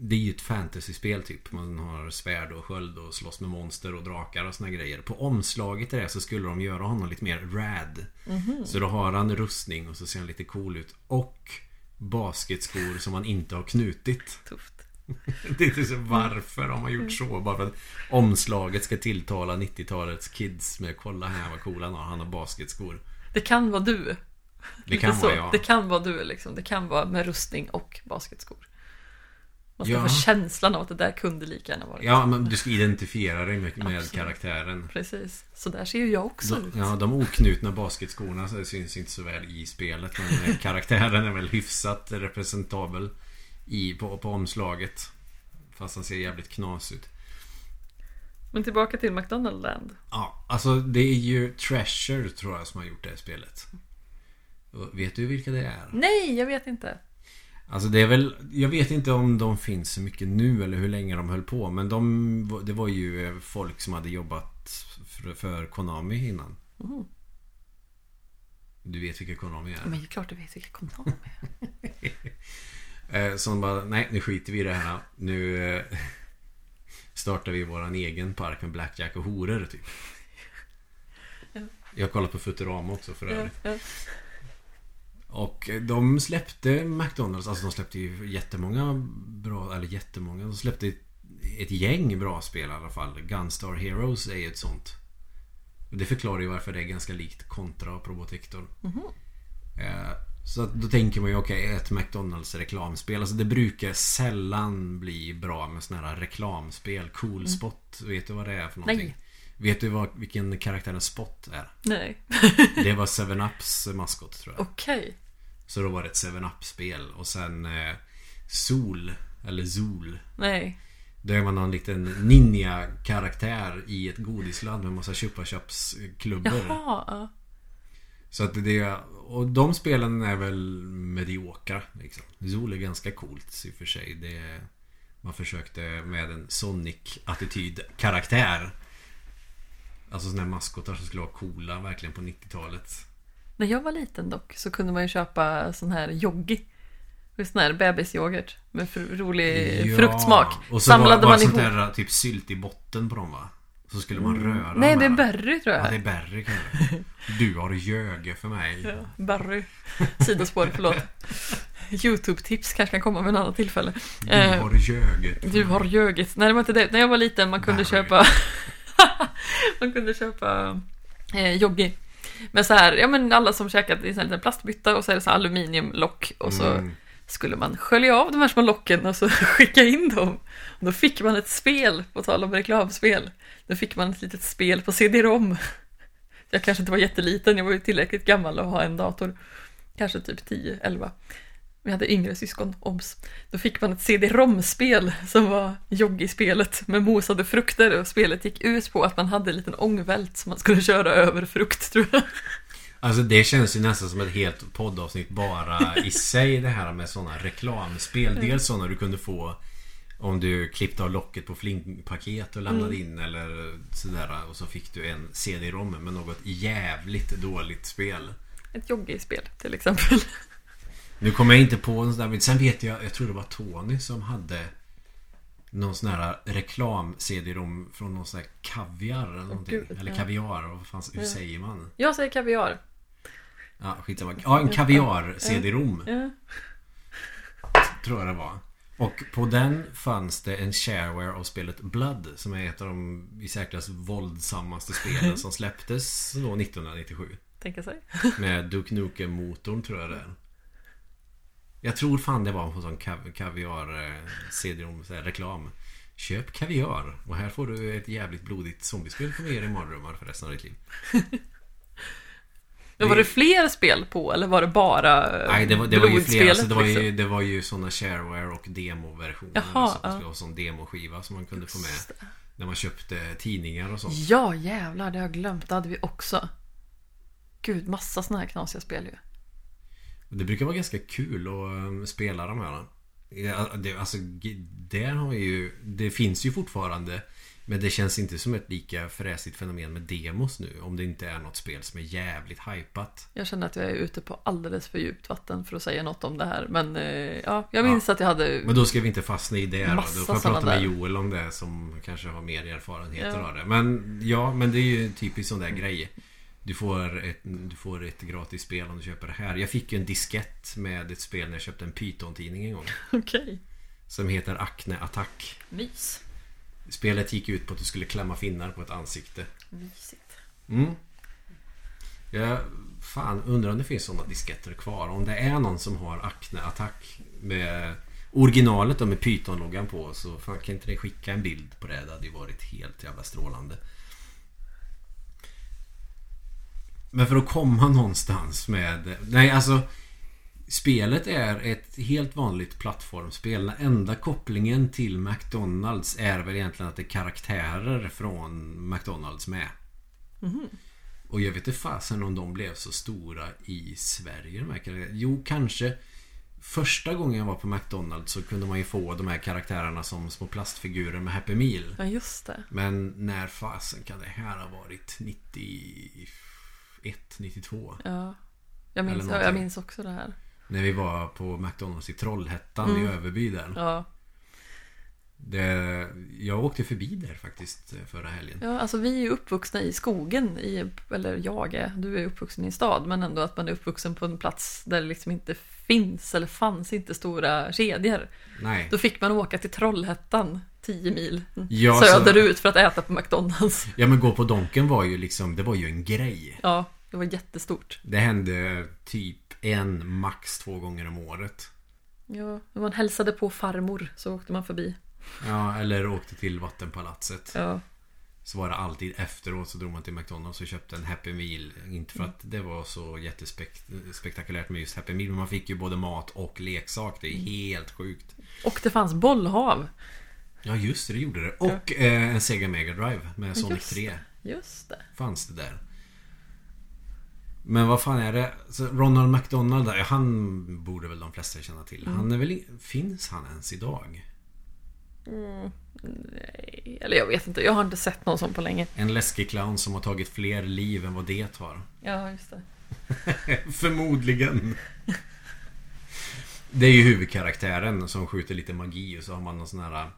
det är ju ett fantasyspel typ. Man har svärd och sköld och slåss med monster och drakar och såna grejer. På omslaget till det så skulle de göra honom lite mer rad. Så då har han rustning och så ser han lite cool ut. Och basketskor som han inte har knutit. Tufft. Det är så varför har man gjort så? Bara för att omslaget ska tilltala 90-talets kids med kolla här vad cool han har. Han har basketskor. Det kan vara du. Det kan vara jag. Det kan vara du liksom. Det kan vara med rustning och basketskor. Man ska Ja. få känslan av att det där kunde lika gärna vara. Ja, men du ska identifiera dig med, med karaktären. Precis. Så där ser ju jag också De, ut. ja, de oknutna basketskorna syns inte så väl i spelet. Men eh, karaktären är väl hyfsat representabel i, på, på omslaget. Fast han ser jävligt knas ut. Men tillbaka till McDonald's Land. Ja, alltså det är ju Treasure tror jag som har gjort det här spelet. Vet du vilka det är? Nej, jag vet inte. Alltså det är väl Jag vet inte om de finns så mycket nu eller hur länge de höll på Men de Det var ju folk som hade jobbat för, för Konami innan Mm. Du vet vilka Konami är? Men det är klart du vet vilka Konami är. Eh, Som bara Nej nu skiter vi i det här Nu eh, Startar vi våran egen park med blackjack och horor typ Ja. Jag kollar på Futurama också för Ja, övrigt ja. Och de släppte McDonalds, alltså de släppte ju jättemånga bra, eller jättemånga, de släppte ett, ett gäng bra spel i alla fall. Gunstar Heroes är ju ett sånt. Och det förklarar ju varför det är ganska likt Contra och Probotector. Mhm. Eh, Så då tänker man ju okej, ett McDonalds reklamspel. Alltså det brukar sällan bli bra med såna här reklamspel. Cool spot, vet du vad det är för någonting? Nej. Vet du vad, vilken karaktären Spot är? Nej. Det var 7-Ups maskot tror jag. Okej. Så då var det ett 7-Up-spel och sen eh, Sol Eller Zol Nej. Då är man någon liten ninja-karaktär i ett godisland med massa chupa klubbor Jaha. Ja. Så att det Och de spelen är väl mediokra liksom. Zol är ganska coolt i och för sig det, Man försökte med en Sonic-attityd karaktär Alltså sådana här maskotar som skulle vara coola verkligen på 90-talet När jag var liten dock så kunde man ju köpa sån här joggi. Sån här bebisyoghurt med fr- rolig Ja, fruktsmak. Och så Samlade var, var man sånt ihop. där typ sylt i botten på dem va? Så skulle man röra Nej, de det är berry tror jag. Ja, det är berry kanske. Du har ljög för mig. Ja, Barry. Sidospår, förlåt. YouTube-tips kanske kan komma vid ett annat tillfälle. Du Eh, har för Du har ljugit. Nej, det var inte det. När jag var liten man kunde Barry. köpa... man kunde köpa eh, joggi. Men så här, ja men alla som käkat i en liten plastbytta och så är det så aluminiumlock och så Mm. skulle man skölja av de här små locken och så skicka in dem. Och då fick man ett spel, på tal om reklamspel. Då fick man ett litet spel på CD-ROM. Jag kanske inte var jätteliten, jag var ju tillräckligt gammal att ha en dator. Kanske typ 10, 11. Vi hade yngre syskon, obs. Då fick man ett CD-ROM-spel som var joggispelet med mosade frukter och spelet gick ut på att man hade en liten ångvält som man skulle köra över frukt tror jag. Alltså det känns ju nästan som ett helt poddavsnitt bara i sig det här med sådana reklamspel. Dels sådana du kunde få om du klippte av locket på flingpaket och lämnade Mm. in eller sådär. Och så fick du en CD-ROM med något jävligt dåligt spel. Ett joggispel till exempel. Nu kommer jag inte på en sån där men Sen vet jag, jag tror det var Tony som hade Någon sån här reklam-CD-ROM från någon sån här kaviar eller någonting. gud, eller kaviar, vad fan, hur Ja. säger man? Jag säger kaviar. Ja, skitsamma. Ja, en kaviar-CD-ROM Ja. tror jag det var. Och på den fanns det en shareware av spelet Blood som är ett av de i särklass våldsammaste spelen som släpptes då 1997. Tänka sig. Med Duke Nukem-motorn tror jag det är. Jag tror fan det var en sån kav- kaviar eh, CD-ROM reklam. Köp kaviar och här får du ett jävligt blodigt zombiespel för er i mardrömmar för resten av ditt liv. Men var det fler spel på eller var det bara eh, Nej det var, det var ju flera. Alltså, det, var ju, liksom? det var ju såna shareware och demoversioner. Jaha, så, ja. Sån demoskiva som man kunde få med. Det. När man köpte tidningar och sånt. Ja jävlar, det har jag glömt. Det hade vi också. Gud, massa såna här knasiga spel ju. Det brukar vara ganska kul att um, spela de här. Ja, det, alltså, där har ju... Det finns ju fortfarande. Men det känns inte som ett lika fräsigt fenomen med demos nu. Om det inte är något spel som är jävligt hypat. Jag känner att jag är ute på alldeles för djupt vatten för att säga något om det här. Men eh, ja, jag minns att jag hade... Men då ska vi inte fastna i det då. Då får jag prata med. Joel om det som kanske har mer erfarenheter Ja. av det. Men ja, men det är ju en typisk sån där grej. Du får, ett, du får ett gratis spel om du köper det här. Jag fick ju en diskett med ett spel när jag köpte en Python-tidning en gång. Okej. Som heter Acne Attack. Mys. Spelet gick ut på att du skulle klämma finnar på ett ansikte. Mysigt. Mm. Jag fan undrar om det finns sådana disketter kvar. Om det är någon som har Acne Attack med originalet då med Python-loggan på så fan, kan inte ni skicka en bild på det? Det hade ju varit helt jävla strålande. Men för att komma någonstans med... Nej alltså... Spelet är ett helt vanligt plattformsspel. Den enda kopplingen till McDonalds är väl egentligen att det är karaktärer från McDonalds med. Och jag vet inte fasen om de blev så stora i Sverige de här karaktärerna. Jo, kanske Första gången jag var på McDonalds så kunde man ju få de här karaktärerna som små plastfigurer med Happy Meal. Ja, just det. Men när fasen kan det här ha varit? 91, 92? Ja. Jag minns, jag minns också det här. När vi var på McDonalds i Trollhättan i Överby där. Ja. Det, jag åkte förbi där faktiskt eh, förra helgen. ja, alltså vi är uppvuxna i skogen, i, eller jag är, du är uppvuxen i en stad, men ändå att man är uppvuxen på en plats där det liksom inte finns eller fanns inte stora kedjor. Nej. Då fick man åka till Trollhättan, 10 mil Ja, så- söderut för att äta på McDonalds. Ja men gå på Donken var ju liksom, det var ju en grej. Ja, det var jättestort. Det hände typ en, max två gånger om året. Ja, när man hälsade på farmor så åkte man förbi. Ja, eller åkte till Vattenpalatset. Ja, Så var det alltid efteråt så drog man till McDonalds och köpte en Happy Meal. Inte för att det var så jättespektakulärt med just Happy Meal. Men man fick ju både mat och leksak. Det är helt sjukt. och det fanns bollhav. Ja just det, det gjorde det. Och eh, en Sega Mega Drive med Sonic Just 3. Just det. Fanns det där. Men vad fan är det? Så Ronald McDonald där, han borde väl de flesta känna till. Han är väl... Finns han ens idag? Nej, Eller jag vet inte, jag har inte sett någon sån på länge. En läskig clown som har tagit fler liv än vad det var. Ja, just det. Förmodligen. Det är ju huvudkaraktären som skjuter lite magi och så har man någon sån här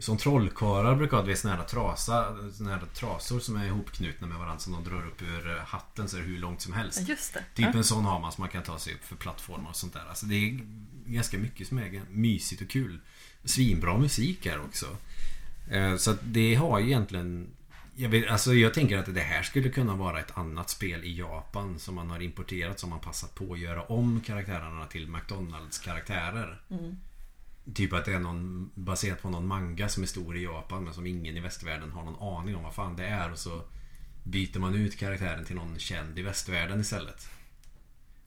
Som trollkarlar brukar ha, du vet, såna här trasa Såna här trasor som är ihopknutna med varandra som de drar upp ur hatten så är det hur långt som helst just det. Typ Ja. en sån har man som man kan ta sig upp för plattformar och sånt där Alltså det är ganska mycket som är mysigt och kul Svinbra musik här också Eh, Så att det har ju egentligen jag, vet, alltså jag tänker att det här skulle kunna vara ett annat spel i Japan som man har importerat som man passat på att göra om karaktärerna till McDonalds karaktärer. Typ att det är någon baserat på någon manga som är stor i Japan men som ingen i västvärlden har någon aning om vad fan det är och så byter man ut karaktären till någon känd i västvärlden istället.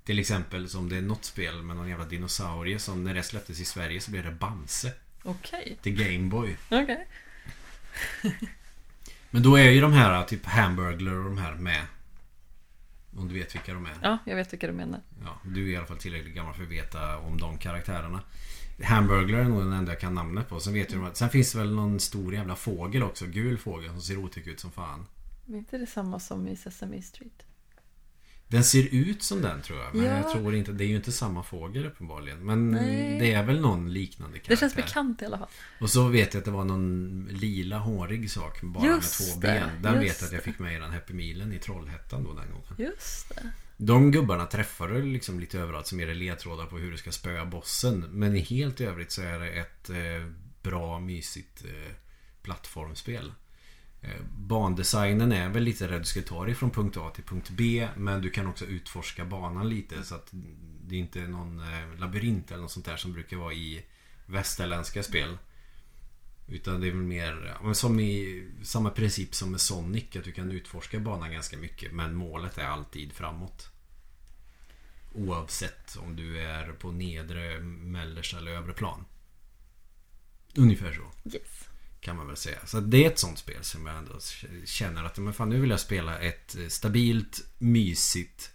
Till exempel som det är något spel med någon jävla dinosaurie som när det släpptes i Sverige så blev det Bamse Okej. till Gameboy. Okej. Men då är ju de här typ Hamburglar och de här med. Om du vet vilka de är. Ja, jag vet vilka du menar. Ja, du är i alla fall tillräckligt gammal för att veta om de karaktärerna. Hamburglar är nog den enda jag kan namnet på. Sen vet du att Sen finns det väl någon stor jävla fågel också. Gul fågel som ser otäck ut som fan. Men inte det samma som i Sesame Street? Den ser ut som den tror jag. Men Ja. jag tror inte. Det är ju inte samma fågel uppenbarligen. Men Nej. det är väl någon liknande karaktär. Det känns bekant i alla fall. Och så vet jag att det var någon lila hårig sak bara Just med två ben. Den vet jag att jag fick med i den Happy Mealen i Trollhättan då den gången. Just det. De gubbarna träffar du liksom lite överallt som ger dig ledtrådar på hur du ska spöa bossen. Men i helt övrigt så är det ett eh, bra, mysigt eh, plattformsspel. Eh, bandesignen är väl lite där du ska ta dig från punkt A till punkt B. Men du kan också utforska banan lite så att det inte är någon eh, labyrint eller något sånt där som brukar vara i västerländska spel. Utan det är väl mer ja, som i samma princip som med Sonic. Att du kan utforska banan ganska mycket. Men målet är alltid framåt. Oavsett om du är på nedre, mellersta eller övre plan. Ungefär så. Yes. Kan man väl säga. Så det är ett sånt spel som jag ändå känner att men fan, nu vill jag spela ett stabilt, mysigt,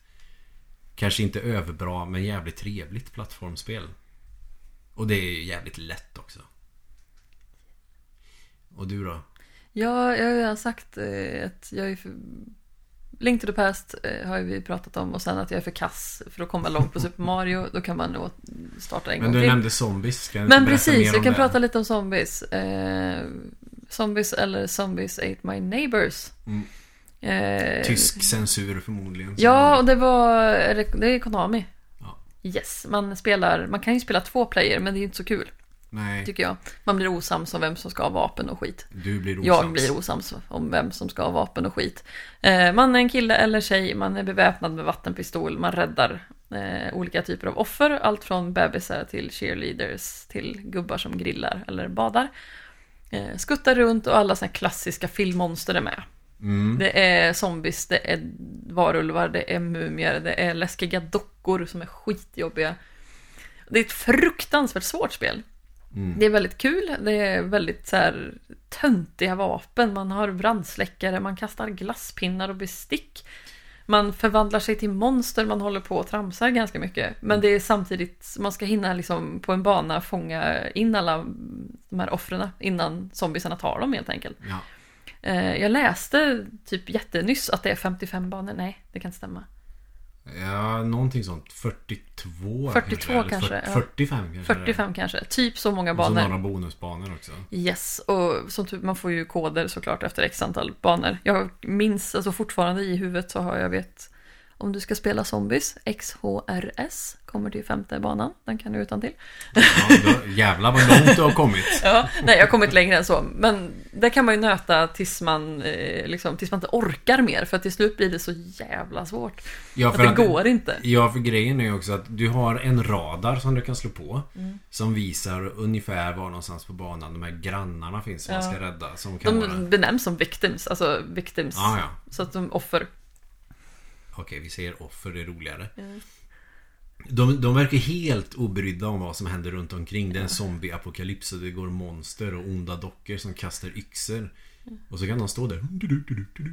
kanske inte överbra men jävligt trevligt plattformsspel. Och det är jävligt lätt också. Och du då? Ja, jag har redan sagt eh, att jag är för... Link to the Past eh, har vi pratat om och sen att jag är för kass för att komma långt på Super Mario. Då kan man nog starta en Men gång du till. nämnde zombies. Ska jag Men precis, jag kan det? prata lite om zombies. Eh, zombies eller Zombies Ate My Neighbors. Mm. Eh, Tysk censur förmodligen. Ja, och det var... Det är Konami. Yes, man spelar... Man kan ju spela två player, men det är ju inte så kul, Nej, tycker jag. Man blir osams om vem som ska ha vapen och skit. du blir osams. Jag blir osams om vem som ska ha vapen och skit. Eh, man är en kille eller tjej, man är beväpnad med vattenpistol, man räddar eh, olika typer av offer. Allt från bebisar till cheerleaders till gubbar som grillar eller badar. Eh, skuttar runt och alla såna klassiska filmmonster är med. Mm. Det är zombies, det är varulvar, det är mumier, det är läskiga dockor som är skitjobbiga. Det är ett fruktansvärt svårt spel. Mm. Det är väldigt kul, det är väldigt så här töntiga vapen, man har brandsläckare, man kastar glasspinnar och bestick. Man förvandlar sig till monster, man håller på och tramsar ganska mycket. Men det är samtidigt, man ska hinna liksom på en bana fånga in alla de här offren innan zombiesarna tar dem helt enkelt. Ja. Eh, Jag läste typ jättenyss att det är 55 banor. Nej, det kan inte stämma. Ja, någonting sånt. 42 42 eller kanske, fyr- ja. 45 kanske. det är. 45 kanske. Typ så många Och så banor. några bonusbanor också. Yes, och som typ, man får ju koder såklart efter x antal banor. Jag minns, alltså fortfarande i huvudet så har jag vet om du ska spela zombies, XHRS kommer till femte banan, den kan du utan till. Ja, då, jävlar vad långt du har kommit. Ja, nej, jag har kommit längre än så. Men där kan man ju nöta tills man, eh, liksom, tills man inte orkar mer. För att till slut blir det så jävla svårt. Ja, att för det att- går inte. Ja, för grejen är ju också att du har en radar som du kan slå på. Mm. Som visar ungefär var någonstans på banan de här grannarna finns som man Ja. ska rädda. Som kan vara... De benämns som victims, alltså victims. Ja, ja. Så att de offer. Okej, vi säger offer, det är roligare. Mm. De, de verkar helt obrydda om vad som händer runt omkring. Det är en zombie-apokalyps och det går monster och onda dockor som kastar yxor. Och så kan de stå där.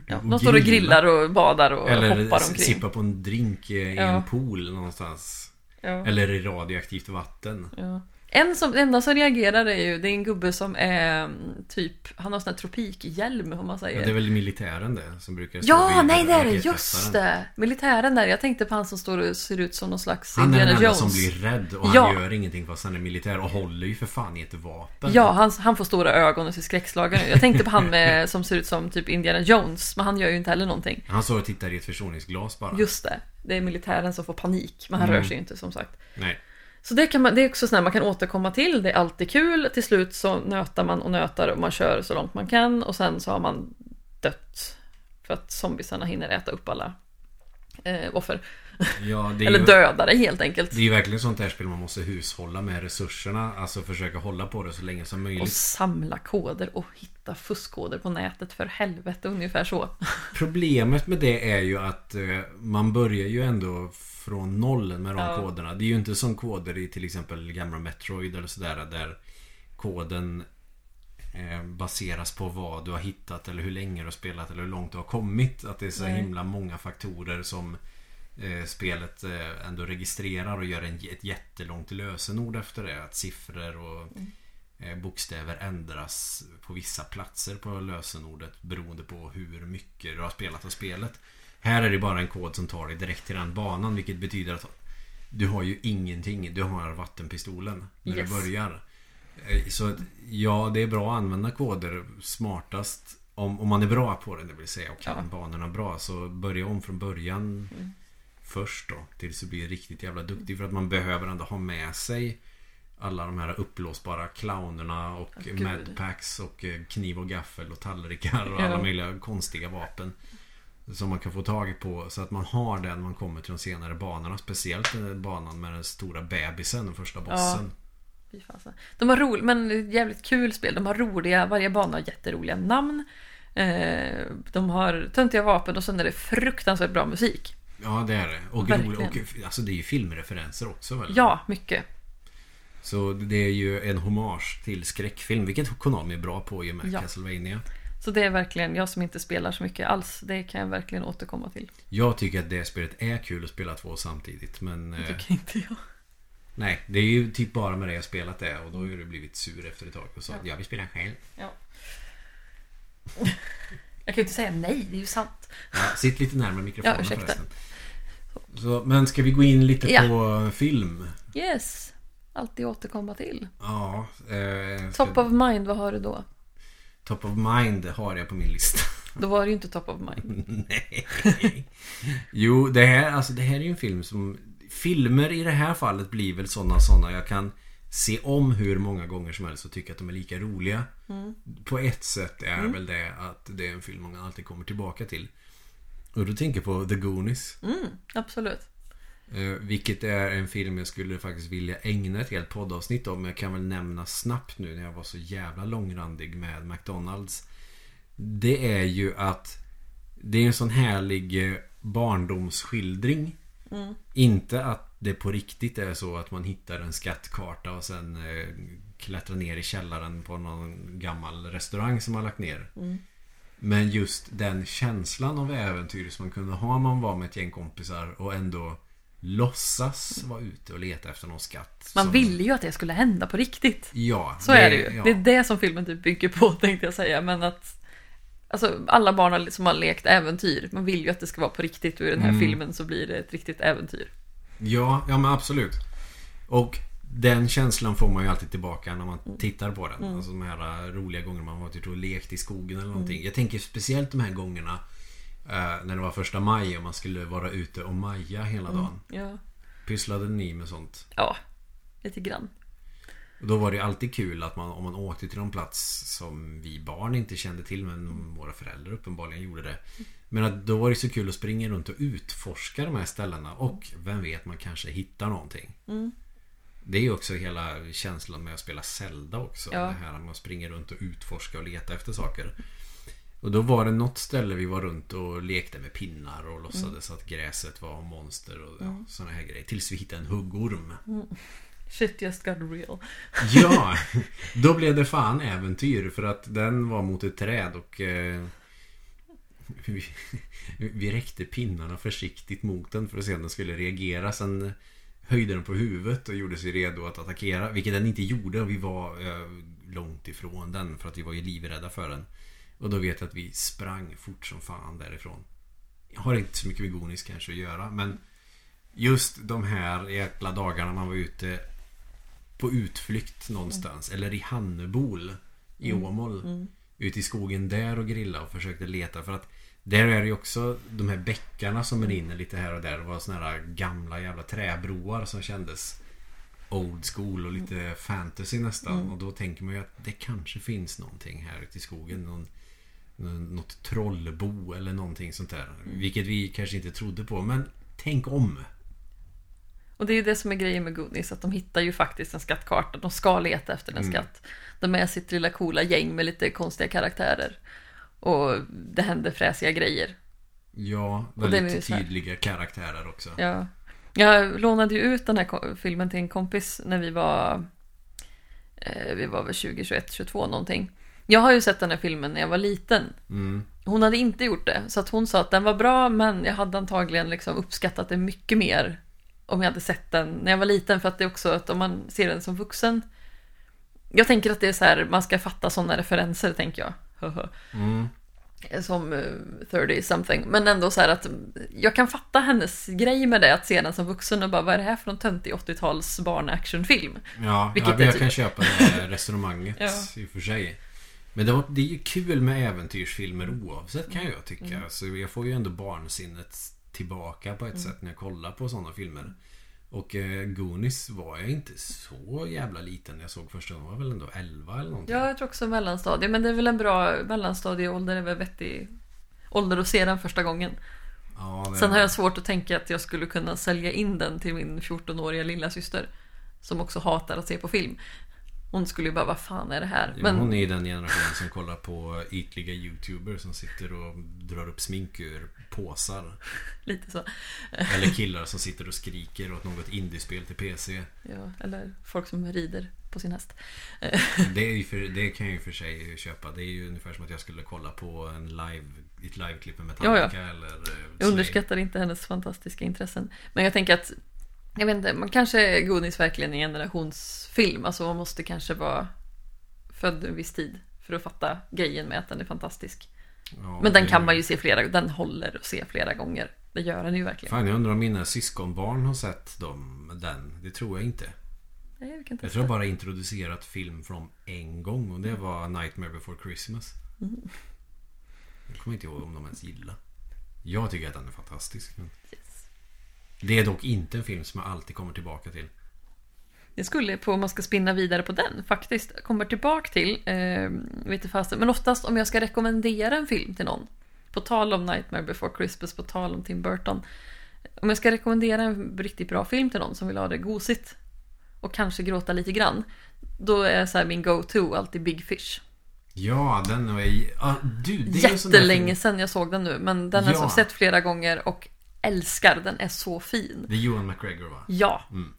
Ja, de står och grillar och badar och Eller hoppar omkring. sippa på en drink i i Ja. en pool någonstans. Ja. Eller i radioaktivt vatten. Ja. En som, enda som reagerar är ju, det är en gubbe som är typ, han har sån här tropikhjälm om man Ja, säger. det är väl militären det som brukar stå Ja, vid nej det är det, just det! Militären där, jag tänkte på han som står och ser ut som någon slags Han är den Indiana enda Jones. som blir rädd och han Ja. gör ingenting fast han är militär och håller ju för fan i ett vapen. Ja, han, han får stora ögon och ser skräckslagen ut. Jag tänkte på han med, som ser ut som typ Indiana Jones, men han gör ju inte heller någonting. Han står och tittar i ett förstoringsglas bara. Just det, det är militären som får panik, men han Mm. rör sig ju inte som sagt. Nej. Så det, kan man, det är också sånt man kan återkomma till, det är alltid kul. Till slut så nötar man och nötar och man kör så långt man kan och sen så har man dött. För att zombiesarna hinner äta upp alla eh, offer. Ja, Eller ju, döda det helt enkelt. Det är ju verkligen sånt här spel man måste hushålla med resurserna. Alltså försöka hålla på det så länge som Och möjligt. samla koder och hitta fuskkoder på nätet för helvete, ungefär så. Problemet med det är ju att eh, man börjar ju ändå från noll med de Ja. koderna. Det är ju inte som koder i till exempel gamla Metroid eller sådär där koden eh, baseras på vad du har hittat eller hur länge du har spelat eller hur långt du har kommit. Att det är så Nej. himla många faktorer som eh, spelet eh, ändå registrerar och gör en, ett jättelångt lösenord efter det. Att siffror och eh, bokstäver ändras på vissa platser på lösenordet beroende på hur mycket du har spelat av spelet. Här är det bara en kod som tar dig direkt till den banan vilket betyder att du har ju ingenting. Du har vattenpistolen när Yes. du börjar. Eh, Så ja, det är bra att använda koder smartast om, om man är bra på det, det vill säga och kan Ja. banorna bra. Så börja om från början först då. Tills du blir riktigt jävla duktig. För att man behöver ändå ha med sig alla de här uppblåsbara clownerna och gud. madpacks och eh, kniv och gaffel och tallrikar och alla möjliga konstiga vapen. Som man kan få tag på så att man har den när man kommer till de senare banorna. Speciellt banan med den stora bebisen, den första bossen. Fasen. De har roligt, men jävligt kul spel. De har roliga, varje bana har jätteroliga namn. Eh, de har töntiga vapen och sen är det fruktansvärt bra musik. Ja, det är det. Och, rolig, och alltså det är ju filmreferenser också väl? Ja, mycket. Så det är ju en hommage till skräckfilm. Vilket Konami är bra på i och med Ja. Castlevania. Så det är verkligen, jag som inte spelar så mycket alls, det kan jag verkligen återkomma till. Jag tycker att det spelet är kul att spela två samtidigt. Men Det eh, tycker inte jag. nej, det är ju typ bara med det jag spelat det. Och då har du blivit sur efter ett tag och sa att Ja. jag vill spela själv. Ja. Jag kan ju inte säga nej, det är ju sant. Ja, sitt lite närmare mikrofonen Ja, ursäkta. förresten. Så, men ska vi gå in lite Ja. på film? Yes, alltid återkomma till. Ja. Eh, Top of mind, vad har du då? Top of mind har jag på min lista. Då var det ju inte top of mind. Nej. Jo, det här, alltså, det här är ju en film som... Filmer i det här fallet blir väl sådana sådana jag kan se om hur många gånger som helst och tycka att de är lika roliga. På ett sätt är väl det att det är en film man alltid kommer tillbaka till. Och då tänker på The Goonies. Mm, absolut. Eh, vilket är en film jag skulle faktiskt vilja ägna ett helt poddavsnitt om. Men jag kan väl nämna snabbt nu när jag var så jävla långrandig med McDonalds. Det är ju att Det är en sån härlig eh, barndomsskildring. Mm. Inte att det på riktigt är så att man hittar en skattkarta och sen eh, klättrar ner i källaren på någon gammal restaurang som man lagt ner. Mm. Men just den känslan av äventyr som man kunde ha när man var med ett gäng kompisar och ändå låtsas vara ute och leta efter någon skatt. Man som- ville ju att det skulle hända på riktigt. Ja, Så är det ju. ja. Det är det som filmen typ bygger på tänkte jag säga. Men att Alltså alla barn som har lekt äventyr, man vill ju att det ska vara på riktigt och i den här Mm. filmen så blir det ett riktigt äventyr. Ja, ja men absolut. Och den känslan får man ju alltid tillbaka när man Mm. tittar på den. Alltså de här roliga gångerna man varit ute och lekt i skogen eller någonting. Mm. Jag tänker speciellt de här gångerna eh, när det var första maj och man skulle vara ute och maja hela Mm. dagen. Ja, Pysslade ni med sånt? ja lite grann. Och då var det alltid kul att man, om man åkte till någon plats som vi barn inte kände till men våra föräldrar uppenbarligen gjorde det. Men att då var det så kul att springa runt och utforska de här ställena och vem vet man kanske hittar någonting. Mm. Det är ju också hela känslan med att spela Zelda också. Ja. Det här med att springa runt och utforska och leta efter saker. Och då var det något ställe vi var runt och lekte med pinnar och låtsades att gräset var monster och ja, sådana här grejer. Tills vi hittade en huggorm. Shit just got real. Ja, då blev det fan äventyr för att den var mot ett träd och eh, vi, vi räckte pinnarna försiktigt mot den för att se om den skulle reagera. Sen höjde den på huvudet och gjorde sig redo att attackera, vilket den inte gjorde och vi var eh, långt ifrån den för att vi var ju livrädda för den. Och då vet jag att vi sprang fort som fan därifrån. Jag har inte så mycket med Gonis kanske att göra men Just de här jäkla dagarna man var ute på utflykt någonstans. Eller i Hannebol i Åmål. Ute i skogen där och grilla och försökte leta. För att där är det ju också de här bäckarna som rinner lite här och där. Det var såna här gamla jävla träbroar som kändes old school och lite fantasy nästan. Och då tänker man ju att det kanske finns någonting här ute i skogen. Någon- något trollbo eller någonting sånt där. Vilket vi kanske inte trodde på. Men tänk om. Och det är ju det som är grejen med Goonies, att de hittar ju faktiskt en skattkarta. De ska leta efter en Mm. skatt. De är sitt lilla coola gäng med lite konstiga karaktärer. Och det händer fräsiga grejer. Ja, väldigt tydliga karaktärer också. Ja. Jag lånade ju ut den här filmen till en kompis när vi var eh, Vi var väl 20, 21, 22 någonting. Jag har ju sett den här filmen när jag var liten. Mm. Hon hade inte gjort det. Så att hon sa att den var bra men jag hade antagligen liksom uppskattat det mycket mer om jag hade sett den när jag var liten. För att det är också att om man ser den som vuxen. Jag tänker att det är så här, man ska fatta sådana referenser tänker jag. Mm. Som eh, 30 something. Men ändå så här att jag kan fatta hennes grej med det. Att se den som vuxen och bara vad är det här för någon töntig 80-tals barnactionfilm? Ja, Vilket ja, jag kan typ- köpa det resonemanget Ja. i och för sig. Men det, var, det är ju kul med äventyrsfilmer oavsett kan jag tycka. Mm. Så jag får ju ändå barnsinnet tillbaka på ett sätt när jag kollar på sådana filmer. Och eh, Goonies var jag inte så jävla liten. Jag såg första gången. Var väl ändå 11 eller någonting. Ja, jag tror också mellanstadie. Men det är väl en bra mellanstadieålder. Är väl vettig ålder att se den första gången. Ja, Sen har jag svårt att tänka att jag skulle kunna sälja in den till min 14-åriga lilla syster Som också hatar att se på film. Hon skulle ju bara, vad fan är det här? Ja, Men Hon är ju den generationen som kollar på ytliga youtubers som sitter och drar upp smink ur påsar. lite så. Eller killar som sitter och skriker åt något indiespel till PC. Ja, eller folk som rider på sin häst. Det, för, det kan jag ju för sig köpa. Det är ju ungefär som att jag skulle kolla på en live, ett liveklipp med Metallica eller eh, Jag underskattar inte hennes fantastiska intressen. Men jag tänker att, jag vet inte, man kanske är Goonies verkligen en generationsfilm. Alltså man måste kanske vara född en viss tid för att fatta grejen med att den är fantastisk. Ja, Men den det- kan man ju se flera, den håller att se flera gånger. Det gör den ju verkligen. Fan, jag undrar om mina syskonbarn har sett dem, den. Det tror jag inte. Nej, vi kan Jag tror jag bara introducerat film från en gång och det var Nightmare before Christmas. Mm. Jag kommer inte ihåg om de ens gillar. Jag tycker att den är fantastisk. Yes. Det är dock inte en film som jag alltid kommer tillbaka till. Det skulle på om man ska spinna vidare på den faktiskt. Kommer tillbaka till, eh, vet fasen, men oftast om jag ska rekommendera en film till någon. På tal om Nightmare before Christmas, på tal om Tim Burton. Om jag ska rekommendera en riktigt bra film till någon som vill ha det gosigt och kanske gråta lite grann. Då är så min go-to alltid Big Fish. Ja, den var ju... Ah, du, det är Jättelänge film- sedan jag såg den nu, men den har Ja. jag sett flera gånger och älskar. Den är så fin. Det är Johan McGregor va? Ja. Mm.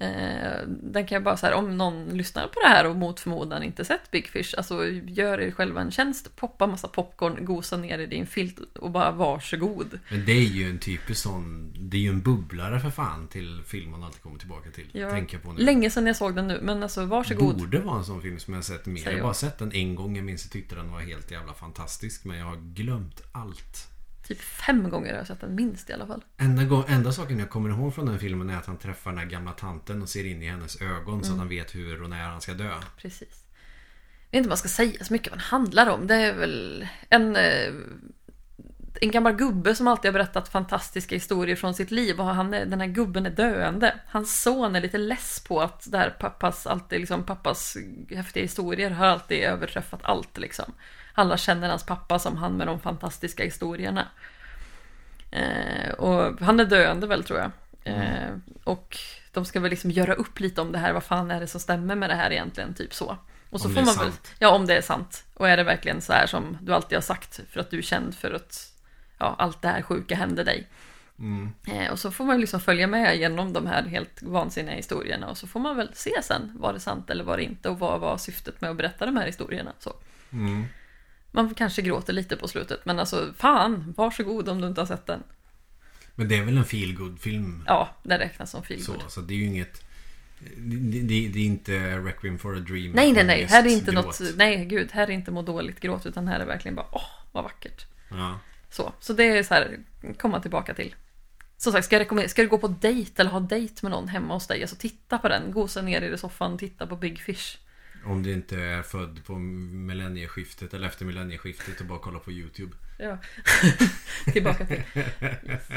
Eh, den kan jag bara säga om någon lyssnar på det här och mot förmodan inte sett Big Fish, alltså gör er själva en tjänst, poppa massa popcorn, gosa ner i din filt och bara varsågod. Men det är ju en typisk sån... Det är ju en bubblare för fan till film man alltid kommer tillbaka till. Ja. Tänker på nu. Länge sedan jag såg den nu, men alltså varsågod. Borde vara en sån film som jag sett mer. Jag har bara sett den en gång. Jag minns jag tyckte den var helt jävla fantastisk. Men jag har glömt allt. Typ fem gånger har jag sett den minst i alla fall. Enda, gång, enda saken jag kommer ihåg från den filmen är att han träffar den här gamla tanten och ser in i hennes ögon så Mm. att han vet hur och när han ska dö. Precis. Jag vet inte vad man ska säga så mycket vad den handlar om. Det är väl en, eh, en gammal gubbe som alltid har berättat fantastiska historier från sitt liv och han är, den här gubben är döende. Hans son är lite less på att där pappas, alltid, liksom, pappas häftiga historier har alltid överträffat allt. Liksom. Alla känner hans pappa som han med de fantastiska historierna. Eh, och han är döende väl tror jag. Eh, och de ska väl liksom göra upp lite om det här. Vad fan är det som stämmer med det här egentligen? Typ så. Och så Om får man väl, ja om det är sant. Och är det verkligen så här som du alltid har sagt för att du är känd för att ja, allt det här sjuka hände dig. Mm. Eh, och så får man liksom följa med genom de här helt vansinniga historierna och så får man väl se sen, var det sant eller var det inte och vad var syftet med att berätta de här historierna. Så. Mm. Man kanske gråter lite på slutet men alltså fan, varsågod om du inte har sett den. Men det är väl en feel good film Ja, den räknas som feelgood. Så, så det är ju inget... Det, det, det är inte Requiem for a Dream. Nej, nej, nej. Här är inte Ångestgråt. något, nej gud, här är inte må dåligt gråt utan här är verkligen bara åh, vad vackert. Ja. Så, så det är så här, komma tillbaka till. Som sagt, ska, jag ska du gå på dejt eller ha dejt med någon hemma hos dig, alltså titta på den, gosa ner i soffan, titta på Big Fish. Om du inte är född på millennieskiftet eller efter millennieskiftet och bara kolla på YouTube. Ja, tillbaka till. Yes.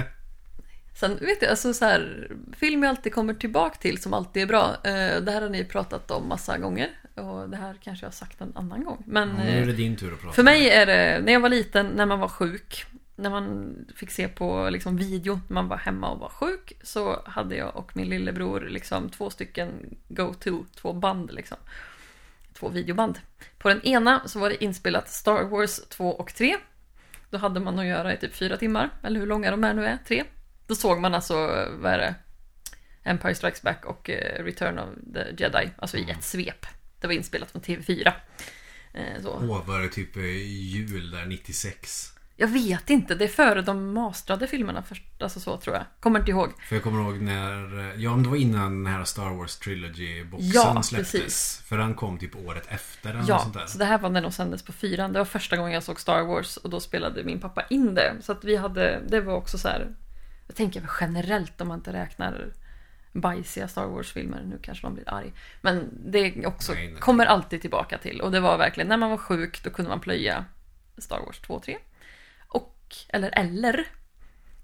Sen vet jag, alltså så här, film jag alltid kommer tillbaka till som alltid är bra. Eh, det här har ni pratat om massa gånger och det här kanske jag har sagt en annan gång. Men Ja, nu eh, är det din tur att prata. För mig är det, när jag var liten, när man var sjuk, när man fick se på liksom, video, när man var hemma och var sjuk, så hade jag och min lillebror liksom, två stycken go-to, två band liksom. Två videoband. På den ena så var det inspelat Star Wars 2 och 3. Då hade man att göra i typ fyra timmar, eller hur långa de är nu är, tre. Då såg man alltså, vad är det, Empire Strikes Back och eh, Return of the Jedi, alltså i ett svep. Det var inspelat från TV4. Eh. Åh, var det typ eh, jul där 96? Jag vet inte, det är före de mastrade filmerna först, alltså så tror jag. Kommer inte ihåg. För jag kommer ihåg när... Ja, om det var innan den här Star Wars Trilogy-boxen Ja, släpptes. precis. För den kom typ året efter eller Ja, sånt där. så det här var när de sändes på fyran. Det var första gången jag såg Star Wars och då spelade min pappa in det. Så att vi hade, det var också så här. Jag tänker generellt om man inte räknar bajsiga Star Wars-filmer. Nu kanske man blir arg. Men det också Nej, nej. kommer alltid tillbaka till. Och det var verkligen, när man var sjuk då kunde man plöja Star Wars 2 och 3. Och, eller, eller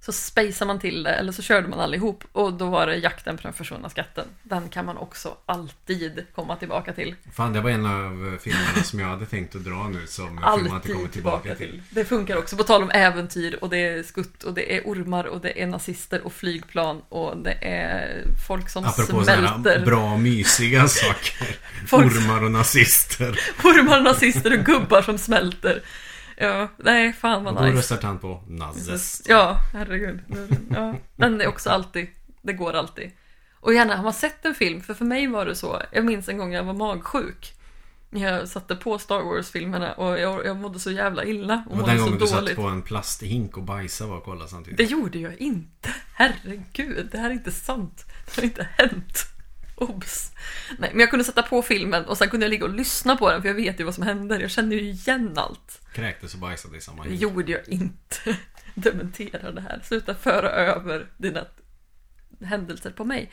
så spacear man till det, eller så körde man allihop. Och då var det jakten på den försvunna skatten. Den kan man också alltid komma tillbaka till. Fan, det var en av eh, filmerna som jag hade tänkt att dra nu som film man inte Alltid kommer tillbaka till. Det funkar också. På tal om äventyr och det är skutt och det är ormar och det är nazister och flygplan och det är folk som Apropå smälter. bra mysiga saker. Ormar och nazister. Ormar, nazister och gubbar som smälter. Ja, nej, fan Och vad då nice. röstar han på nazist. Ja, herregud. Ja, den är också alltid, det går alltid. Och gärna, har man sett en film, för för mig var det så, jag minns en gång jag var magsjuk. Jag satte på Star Wars-filmerna och jag, jag mådde så jävla illa och Och mådde den gången du satt på en plasthink och bajsade och kollade samtidigt. Det gjorde jag inte. Herregud, det här är inte sant. Det har inte hänt. Obs! Nej, men jag kunde sätta på filmen och sen kunde jag ligga och lyssna på den för jag vet ju vad som händer. Jag känner ju igen allt. Kräktes och bajsade i samma Det gjorde jag inte. Dementera det här. Sluta föra över dina händelser på mig.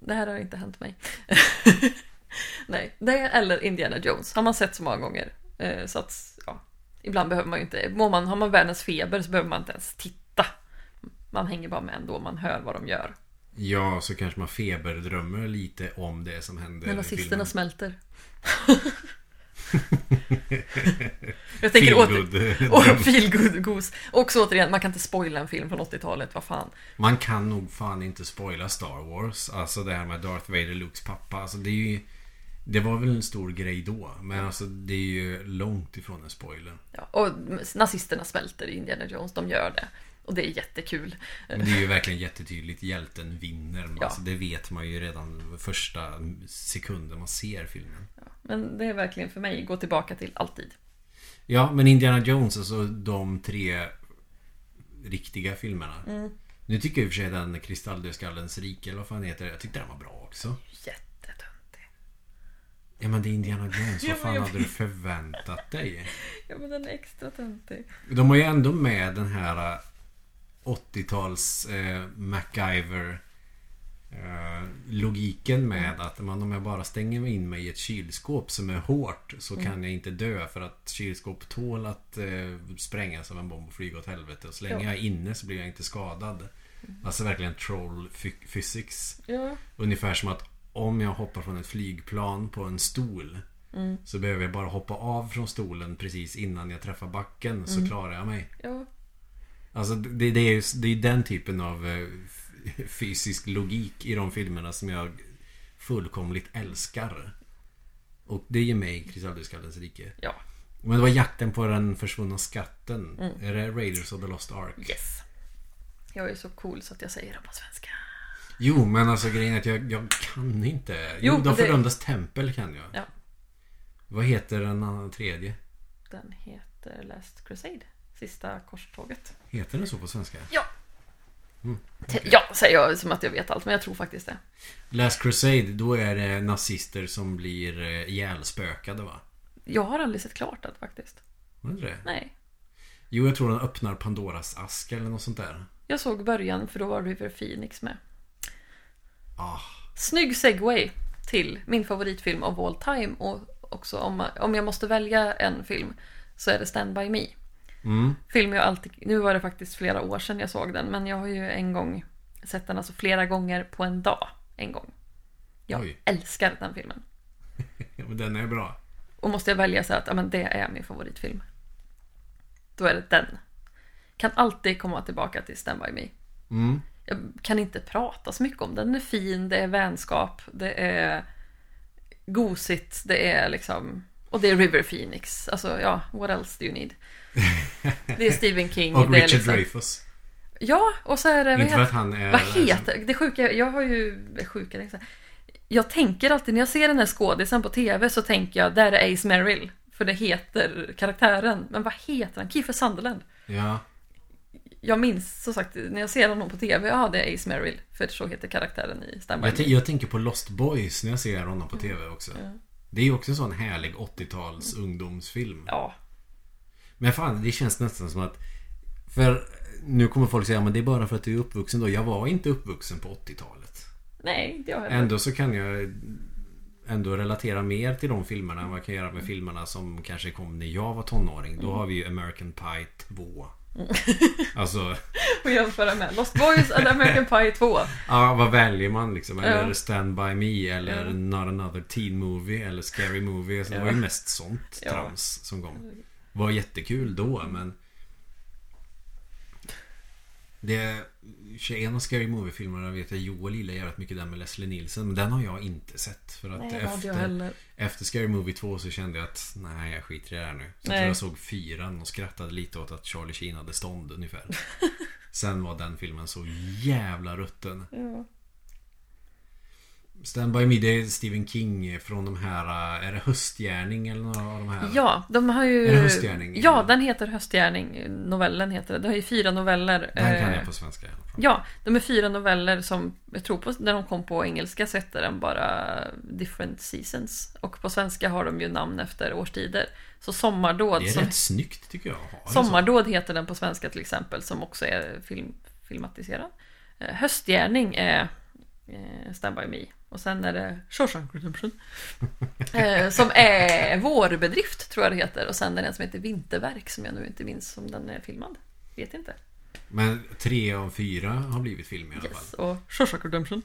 Det här har inte hänt mig. Nej, det eller Indiana Jones har man sett så många gånger. Eh, Så att, ja, ibland behöver man ju inte, mår man, har man världens feber så behöver man inte ens titta. Man hänger bara med ändå, man hör vad de gör. Ja, så kanske man feberdrömmer lite om det som händer När nazisterna smälter. jag tänker åter... Feelgood goose. Också återigen, man kan inte spoila en film från 80-talet, vad fan. Man kan nog fan inte spoila Star Wars. Alltså det här med Darth Vader, Lukes pappa. Alltså det är ju... Det var väl en stor grej då. Men alltså det är ju långt ifrån en spoiler. Ja, och nazisterna svälter i Indiana Jones, de gör det. Och det är jättekul. Men det är ju verkligen jättetydligt. Hjälten vinner. Ja. Alltså, det vet man ju redan första sekunden man ser filmen. Ja, men det är verkligen för mig, gå tillbaka till alltid. Ja, men Indiana Jones, alltså de tre riktiga filmerna. Mm. Nu tycker jag i och för sig den Kristalldödskallens rike, eller vad fan heter det? Jag tyckte den var bra också. Jättetöntig. Ja men det är Indiana Jones, vad fan hade du förväntat dig? Ja men den är extra töntig. De har ju ändå med den här 80-tals eh, MacGyver eh, logiken med att man, om jag bara stänger in mig i ett kylskåp som är hårt så mm. kan jag inte dö för att kylskåp tål att eh, sprängas av en bomb och flyga åt helvete. Och så länge ja. jag är inne så blir jag inte skadad. Mm. Alltså verkligen troll physics. Ja. Ungefär som att om jag hoppar från ett flygplan på en stol mm. så behöver jag bara hoppa av från stolen precis innan jag träffar backen så mm. klarar jag mig. Ja. Alltså det, det, är, det är den typen av eh, fysisk logik i de filmerna som jag fullkomligt älskar. Och det ger mig Kristallduskallens rike. Ja. Men det var jakten på den försvunna skatten. Mm. Är det Raiders of the Lost Ark? Yes. Jag är så cool så att jag säger det på svenska. Jo, men alltså grejen är att jag, jag kan inte. Jo, jo De fördömdas det... tempel kan jag. Ja. Vad heter den tredje? Den heter Last Crusade. Sista korståget. Heter den så på svenska? Ja. Mm, okay. Ja, säger jag som att jag vet allt, men jag tror faktiskt det. Last Crusade, då är det nazister som blir eh, ihjälspökade va? Jag har aldrig sett klart det faktiskt. Var det det? Nej. Jo, jag tror den öppnar Pandoras ask eller något sånt där. Jag såg början, för då var River Phoenix med. Ah. Snygg segway till min favoritfilm av all time och också om, om jag måste välja en film så är det Stand By Me. Mm. Film jag alltid, nu var det faktiskt flera år sedan jag såg den, men jag har ju en gång sett den alltså flera gånger på en dag. En gång. Jag Oj. älskar den filmen. ja, men den är bra. Och måste jag välja så att ja, men det är min favoritfilm. Då är det den. Kan alltid komma tillbaka till Stand By Me. Mm. Jag kan inte prata så mycket om den. Den är fin, det är vänskap, det är gosigt, det är liksom... Och det är River Phoenix. Alltså ja, what else do you need? Det är Stephen King. och Richard liksom... Dreyfuss. Ja, och så är det... Inte för att han är... Vad heter det? Sjuka, jag har ju... Sjuka, det jag tänker alltid när jag ser den här skådisen på tv så tänker jag där är Ace Merrill. För det heter karaktären. Men vad heter han? Kiefer Sunderland. Ja. Jag minns som sagt när jag ser honom på tv, ja det är Ace Merrill. För så heter karaktären i Stand jag, jag tänker på Lost Boys när jag ser honom på tv också. Ja. Det är ju också en sån härlig 80-tals ungdomsfilm. Ja. Men fan, det känns nästan som att... För nu kommer folk säga, men det är bara för att du är uppvuxen då. Jag var inte uppvuxen på 80-talet. Nej, inte jag heller. Ändå så kan jag ändå relatera mer till de filmerna än vad jag kan göra med filmerna som kanske kom när jag var tonåring. Då har vi ju American Pie 2. Mm. Alltså... Och jämföra med Lost Boys eller American Pie 2. Ja, vad väljer man liksom? Eller ja. Stand By Me eller ja. Not Another Teen Movie eller Scary Movie. Alltså, ja. Det var ju mest sånt trams som kom. Var jättekul då men det 21 Scary Movie-filmerna vet jag Joel gillar jävligt mycket den med Leslie Nielsen. Men den har jag inte sett. För att nej, efter, efter Scary Movie 2 så kände jag att nej, jag skiter i det här nu. Så jag, jag såg fyran och skrattade lite åt att Charlie Sheen hade stånd ungefär. Sen var den filmen så jävla rutten. Ja. Stand By Me, det är Stephen King från de här, är det Höstgärning eller några av de här? Ja, de har ju... Är det Höstgärning? Ja, den heter Höstgärning. Novellen heter det. Det har ju fyra noveller. Den kan jag på svenska. Ja, de är fyra noveller som, jag tror på, när de kom på engelska så hette den bara Different Seasons. Och på svenska har de ju namn efter årstider. Så Sommardåd. Det är som, rätt snyggt tycker jag. Sommardåd heter den på svenska till exempel, som också är film, filmatiserad. Eh, Höstgärning är eh, Stand By Me. Och sen är det Shawshank Redemption. eh, som är vårbedrift tror jag det heter. Och sen är det en som heter Vinterverk som jag nu inte minns om den är filmad. Vet inte. Men tre av fyra har blivit film i alla yes, fall. och Shawshank Redemption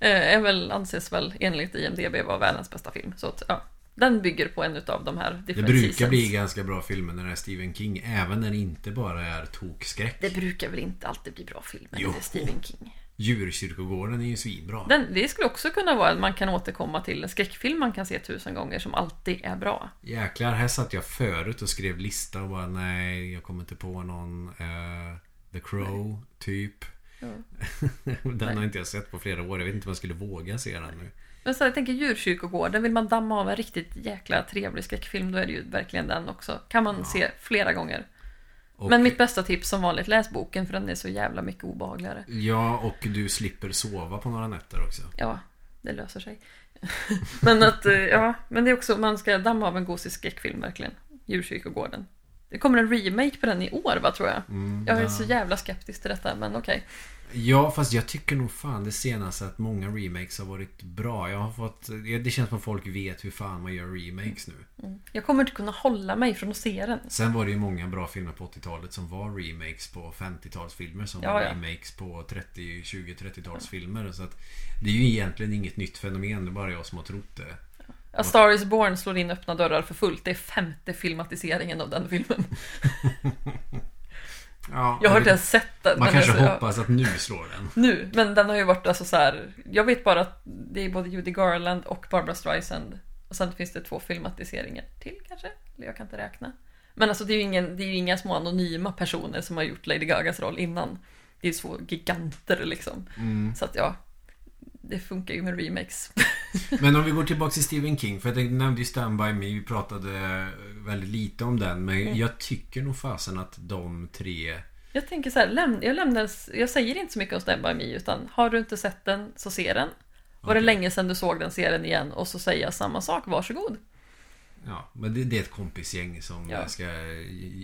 eh, är väl, anses väl enligt IMDB vara världens bästa film. Så att, ja, den bygger på en av de här Det brukar seasons. bli ganska bra filmer när det är Stephen King. Även när det inte bara är tokskräck. Det brukar väl inte alltid bli bra filmer när det är Stephen King. Djurkyrkogården är ju svinbra. Den, det skulle också kunna vara att man kan återkomma till en skräckfilm man kan se tusen gånger som alltid är bra. Jäklar, här satt jag förut och skrev lista och bara nej, jag kommer inte på någon. eh, The Crow, typ. Ja. den Nej. har inte jag sett på flera år. Jag vet inte om jag skulle våga se den nu. Men så jag tänker djurkyrkogården, vill man damma av en riktigt jäkla trevlig skräckfilm då är det ju verkligen den också. Kan man se flera gånger. Och, Men mitt bästa tips som vanligt, läs boken för den är så jävla mycket obehagligare. Ja, och du slipper sova på några nätter också. Ja, det löser sig. men att, eh, ja, men det är också, man ska damma av en gosig skräckfilm verkligen. Djurkyrkogården. Det kommer en remake på den i år va, tror jag. Mm, Jag är ja. så jävla skeptisk till detta, men okej. Ja, fast jag tycker nog fan det senaste att många remakes har varit bra. Jag har fått... Det känns som att folk vet hur fan man gör remakes nu. Mm. Jag kommer inte kunna hålla mig från att se den. Sen var det ju många bra filmer på 80-talet som var remakes på 50-talsfilmer som Ja, var ja. remakes på 30, 20, 30-talsfilmer. Så att det är ju egentligen inget nytt fenomen. Det är bara jag som har trott det. A Star is Born slår in öppna dörrar för fullt. Det är femte filmatiseringen av den filmen. Ja, Jag har inte ens sett den. Man kanske alltså, hoppas att nu slår den. Nu, men den har ju varit alltså så här. Jag vet bara att det är både Judy Garland och Barbara Streisand. Och sen finns det två filmatiseringar till kanske. Eller jag kan inte räkna. Men alltså det är ju, ingen, det är inga små anonyma personer som har gjort Lady Gagas roll innan. Det är ju två giganter liksom. Mm. Så att ja, det funkar ju med remakes. Men om vi går tillbaka till Stephen King. För jag tänkte, nämnde ju Stand By Me. Vi pratade väldigt lite om den. Men Mm. jag tycker nog fasen att de tre... Jag tänker så här, läm, jag lämnar, jag säger inte så mycket om Stand By Me utan har du inte sett den så se den. Var det Okej. länge sedan du såg den, se den igen och så säger jag samma sak, varsågod. Ja, men det, det är ett kompisgäng som Ja. ska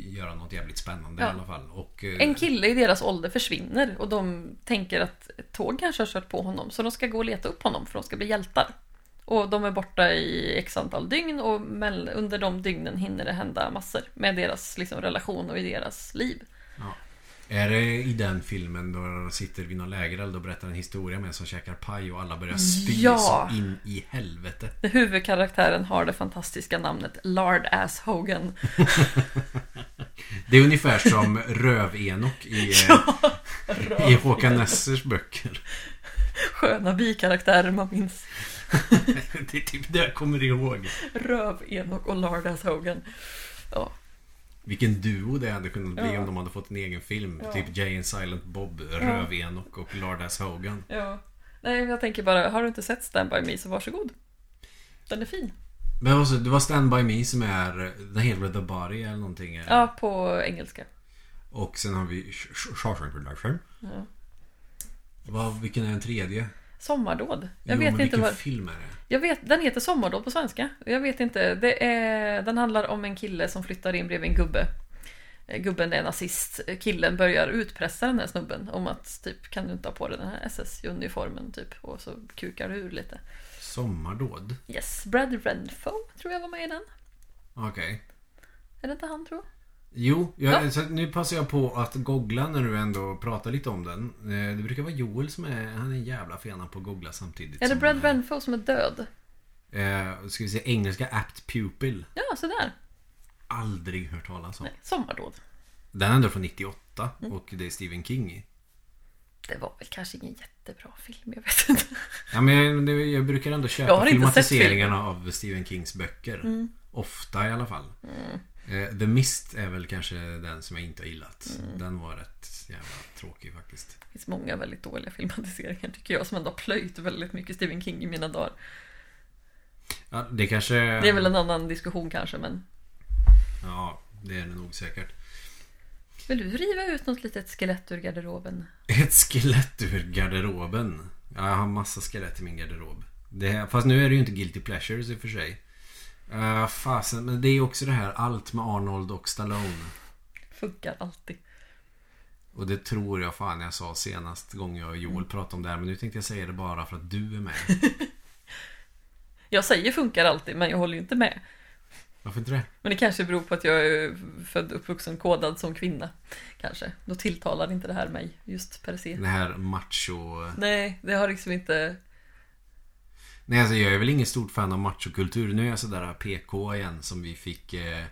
göra något jävligt spännande Ja. i alla fall. Och, eh, En kille i deras ålder försvinner och de tänker att ett tåg kanske har kört på honom så de ska gå och leta upp honom för de ska bli hjältar. Och de är borta i x antal dygn och under de dygnen hinner det hända massor med deras liksom, relation och i deras liv. ja. Är det i den filmen då de sitter vid någon lägereld och berättar en historia med en som käkar paj och alla börjar spy Ja. så in i helvete? Huvudkaraktären har det fantastiska namnet Lard Ass Hogan. Det är ungefär som Röv-Enok i, eh, i Håkan Nessers böcker. Sköna bikaraktärer man minns. Det är typ det jag kommer ihåg. Röv, Enok och Lard Ass Hogan. Ja, Vilken duo det hade kunnat bli Ja. om de hade fått en egen film. Ja. Typ Jay and Silent Bob, Röv-Enok och Lardass Hogan. ja. Nej, jag tänker bara, har du inte sett Stand By Me så varsågod. Den är fin. Men också, det var Stand By Me som är Den heter The Body eller någonting? Ja, på engelska. Och sen har vi Sh- Sh- Shawshank Redemption. Ja. Vad, vilken är den tredje? Sommardåd. Jag jo, vet men inte vad... film är det? Jag vet, den heter Sommardåd på svenska. Jag vet inte. Det är, den handlar om en kille som flyttar in bredvid en gubbe. Eh, Gubben är nazist. Killen börjar utpressa den här snubben om att typ kan du inte ha på dig den här SS-uniformen typ. Och så kukar du ur lite. Sommardåd? Yes, Brad Renfro tror jag var med i den. Okej. Är det inte han tror? Jo, jag, Ja. så nu passar jag på att googla när du ändå pratar lite om den. Eh, Det brukar vara Joel som är, han är en jävla fena på att googla samtidigt. Är det Brad Renfro som är död? Eh, ska vi se, engelska apt pupil. Ja, så där. Aldrig hört talas om. Nej, Sommardåd. Den är ändå från 98 Mm. och det är Stephen King i. Det var väl kanske ingen jättebra film, jag vet inte. Ja, men jag, jag brukar ändå köpa filmatiseringarna av Stephen Kings böcker. Mm. Ofta i alla fall. Eh, The Mist är väl kanske den som jag inte har gillat. Mm. Den var rätt jävla tråkig faktiskt. Det finns många väldigt dåliga filmatiseringar tycker jag som ändå har plöjt väldigt mycket Stephen King i mina dagar. Ja, det kanske... Det är väl en annan diskussion kanske, men Ja, det är det nog säkert. vill du riva ut något litet skelett ur garderoben? Ett skelett ur garderoben. Ja, jag har massa skelett i min garderob. Det, fast nu är det ju inte Guilty Pleasures i och för sig. Uh, fasen, men det är också det här allt med Arnold och Stallone. Funkar alltid. Och det tror jag fan jag sa senast gången jag och Joel pratade om det här. Men nu tänkte jag säga det bara för att du är med. Jag säger funkar alltid, men jag håller ju inte med. Varför inte det? Men det kanske beror på att jag är född uppvuxen kodad som kvinna. Kanske. Då tilltalar inte det här mig just per se. Det här macho... Nej, det har liksom inte... Nej alltså jag är väl ingen stort fan av machokultur. Nu är jag sådär PK igen som vi fick eh,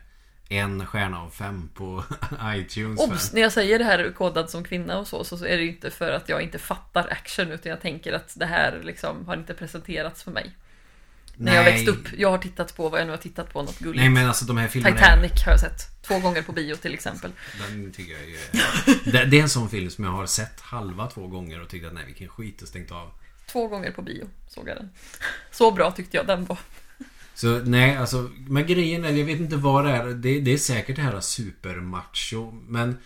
en stjärna av fem på iTunes. Obs! När jag säger det här kodad som kvinna och så, så är det ju inte för att jag inte fattar action utan jag tänker att det här liksom har inte presenterats för mig. När jag växte upp. Jag har tittat på vad jag nu har tittat på, något gulligt. Nej men alltså de här filmerna Titanic har jag sett. Två gånger på bio till exempel. Den tycker jag är... det, det är en sån film som jag har sett halva två gånger och tyckte att nej vilken skit och stängt av. Två gånger på bio såg jag den. Så bra tyckte jag den var. Så nej, alltså, men grejen är, jag vet inte vad det är. Det, det är säkert det här supermacho, men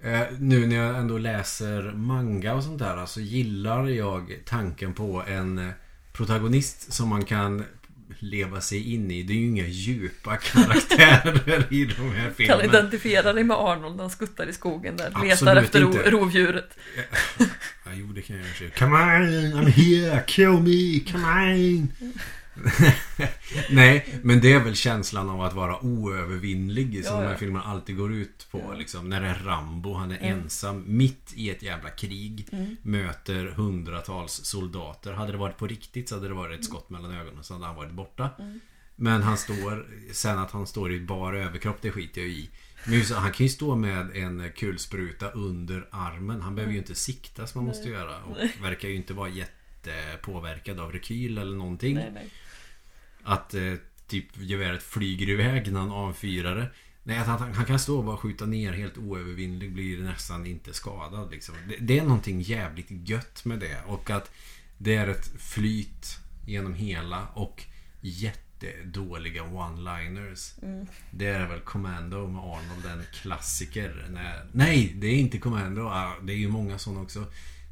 eh, nu när jag ändå läser manga och sånt där så alltså, gillar jag tanken på en eh, protagonist som man kan leva sig in i. Det är ju inga djupa karaktärer i de här filmerna. Kan identifiera dig med Arnold när han skuttar i skogen där. Absolut letar efter inte. rovdjuret. Ja, jo, det kan jag göra. Come on, I'm here, kill me, come on. Nej, men det är väl känslan av att vara oövervinnlig som ja, ja. de här filmerna alltid går ut på. Ja. Liksom, när det är Rambo, han är mm. ensam mitt i ett jävla krig. Mm. Möter hundratals soldater. Hade det varit på riktigt så hade det varit ett skott mellan ögonen så hade han varit borta. Mm. Men han står, sen att han står i bar överkropp, det skiter jag i. Men han kan ju stå med en kulspruta under armen. Han behöver ju inte sikta som man måste göra. Och verkar ju inte vara jättepåverkad av rekyl eller någonting. Nej, nej. Att eh, typ geväret flyger iväg när han avfyrar det. Nej, att han, han, kan stå och bara skjuta ner helt oövervinnlig blir nästan inte skadad. Liksom. Det, det, är någonting jävligt gött med det. Och att det är ett flyt genom hela och jättedåliga one-liners. Mm. Det är väl Commando med Arnold, en klassiker. Nej, nej, det är inte Commando. Det är ju många sådana också.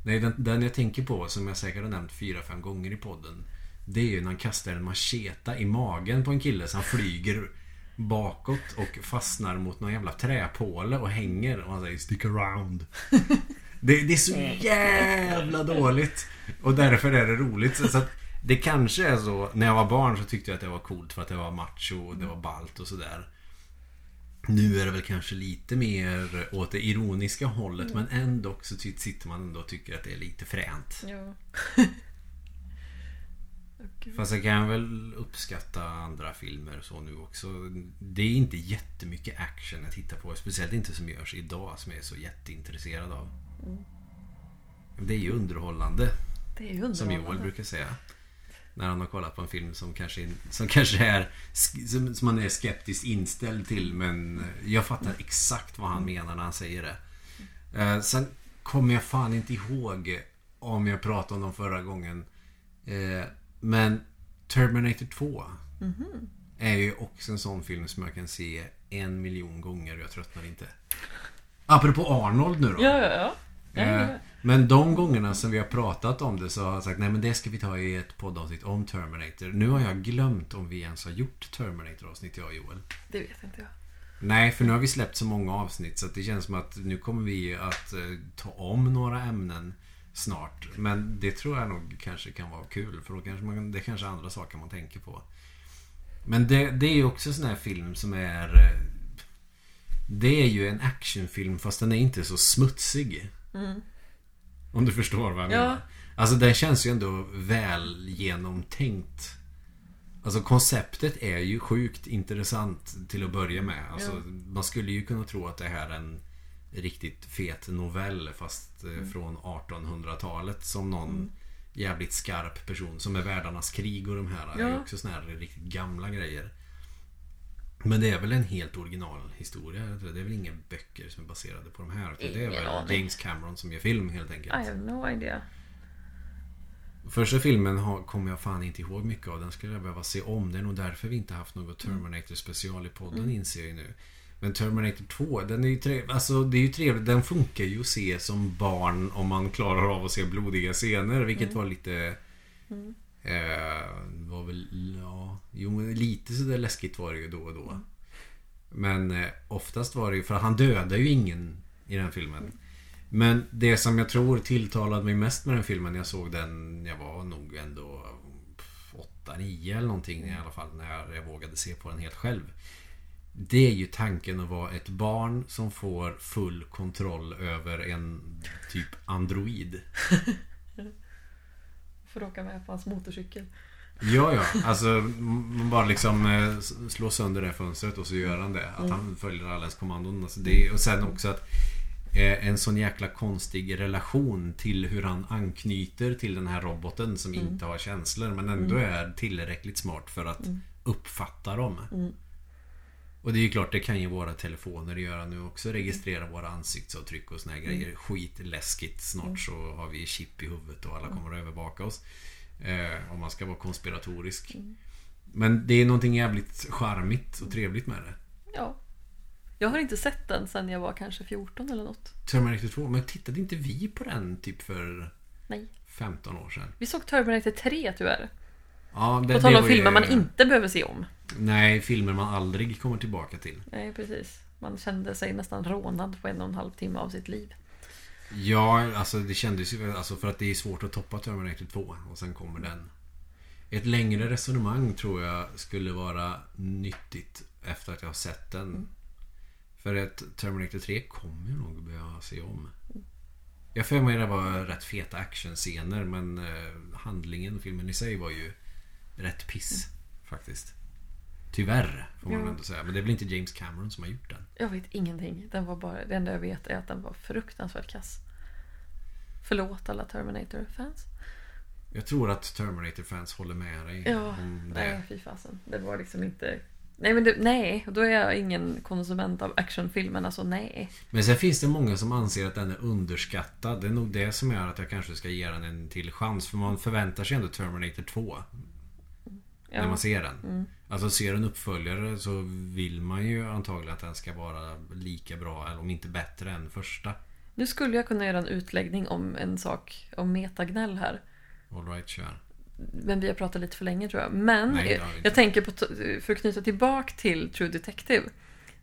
Nej, den, den jag tänker på, som jag säkert har nämnt fyra, fem gånger i podden. Det är ju när han kastar en macheta i magen på en kille så han flyger bakåt och fastnar mot någon jävla träpåle och hänger och han säger 'Stick around' det, det, är så jävla dåligt. Och därför är det roligt. Så att det kanske är så. När jag var barn så tyckte jag att det var coolt för att det var macho och det var balt och sådär. Nu är det väl kanske lite mer åt det ironiska hållet mm. men ändå så sitter man ändå och tycker att det är lite fränt. Ja. Fast jag kan väl uppskatta andra filmer så nu också. Det är inte jättemycket action jag tittar på. Speciellt inte som görs idag som jag är så jätteintresserad av. Mm. Det är ju underhållande. Det är underhållande. Som Joel brukar säga. När han har kollat på en film som kanske, som kanske är som, som man är skeptiskt inställd till. Men jag fattar exakt vad han menar när han säger det. Eh, sen kommer jag fan inte ihåg om jag pratade om dem förra gången. Eh, men Terminator 2 mm -hmm. är ju också en sån film som jag kan se en miljon gånger och jag tröttnar inte. Apropå Arnold nu då. Ja, ja, ja. Eh, men de gångerna som vi har pratat om det så har jag sagt nej men det ska vi ta i ett poddavsnitt om Terminator. Nu har jag glömt om vi ens har gjort Terminator-avsnitt jag och Joel. Det vet inte jag. Nej, för nu har vi släppt så många avsnitt så det känns som att nu kommer vi att eh, ta om några ämnen snart. Men det tror jag nog kanske kan vara kul för då kanske man, det är kanske är andra saker man tänker på. Men det, det är ju också en sån här film som är... Eh, det är ju en actionfilm fast den är inte så smutsig. Mm. Om du förstår vad jag ja. menar. Alltså den känns ju ändå väl genomtänkt. Alltså konceptet är ju sjukt intressant till att börja med. Alltså, ja. Man skulle ju kunna tro att det här är en riktigt fet novell fast eh, mm. från 1800-talet som någon mm. jävligt skarp person som är Världarnas krig och de här ja. är också såna här riktigt gamla grejer. Men det är väl en helt original historia? Det är väl inga böcker som är baserade på de här? det är väl aning. James Cameron som gör film helt enkelt. I have no idea. Första filmen kommer jag fan inte ihåg mycket av. Den skulle jag behöva se om. Det är nog därför vi inte haft något mm. Terminator special i podden mm. inser jag ju nu. Men Terminator 2, den är ju trevlig. Alltså det är ju trevligt. Den funkar ju att se som barn om man klarar av att se blodiga scener. Vilket mm. var lite... Mm. Eh, var väl... Ja, jo, lite sådär läskigt var det ju då och då. Mm. Men eh, oftast var det ju... För han dödar ju ingen i den filmen. Mm. Men det som jag tror tilltalade mig mest med den filmen jag såg den, jag var nog ändå 8-9 eller någonting i alla fall när jag vågade se på den helt själv. Det är ju tanken att vara ett barn som får full kontroll över en typ android. får åka med på hans motorcykel. Ja, ja. Alltså, man bara liksom eh, slår sönder det fönstret och så gör han det. Att Mm. han följer allas kommandon. Alltså det, och sen också att eh, en sån jäkla konstig relation till hur han anknyter till den här roboten som Mm. inte har känslor men ändå är tillräckligt smart för att uppfatta dem. Mm. Och det är ju klart, det kan ju våra telefoner göra nu också. Registrera våra ansiktsavtryck och såna här grejer. Mm. Skitläskigt. Snart så har vi chip i huvudet och alla kommer att övervaka oss. Eh, om man ska vara konspiratorisk. Mm. Men det är någonting jävligt charmigt och trevligt med det. Ja. Jag har inte sett den sen jag var kanske 14 eller något. Terminator 2. Men tittade inte vi på den typ för Nej. 15 år sedan? Vi såg Terminator 3 tyvärr. Ja, det, På tal om filmer man inte behöver se om. Nej, filmer man aldrig kommer tillbaka till. Nej, precis. Man kände sig nästan rånad på en och en halv timme av sitt liv. Ja, alltså det kändes ju alltså för att det är svårt att toppa Terminator 2 och sen kommer den. Ett längre resonemang tror jag skulle vara nyttigt efter att jag har sett den. För att Terminator 3 kommer jag nog behöva se om. Jag för mig det var rätt feta actionscener men eh, handlingen, filmen i sig var ju rätt piss faktiskt. Tyvärr får man Ja. ändå säga. Men det är väl inte James Cameron som har gjort den. Jag vet ingenting. Den var bara, det enda jag vet är att den var fruktansvärt kass. Förlåt alla Terminator-fans. Jag tror att Terminator-fans håller med dig Ja, om det. nej fy fasen. Det var liksom inte... Nej, men det, nej, då är jag ingen konsument av actionfilmen. Alltså nej. Men sen finns det många som anser att den är underskattad. Det är nog det som gör att jag kanske ska ge den en till chans. För man förväntar sig ändå Terminator 2. När Ja. man ser den. Alltså ser en uppföljare så vill man ju antagligen att den ska vara lika bra, eller om inte bättre än första. Nu skulle jag kunna göra en utläggning om en sak om metagnäll här. Alright, kör. Men vi har pratat lite för länge tror jag. Men Nej, jag, jag tänker på, för att knyta tillbaka till True Detective.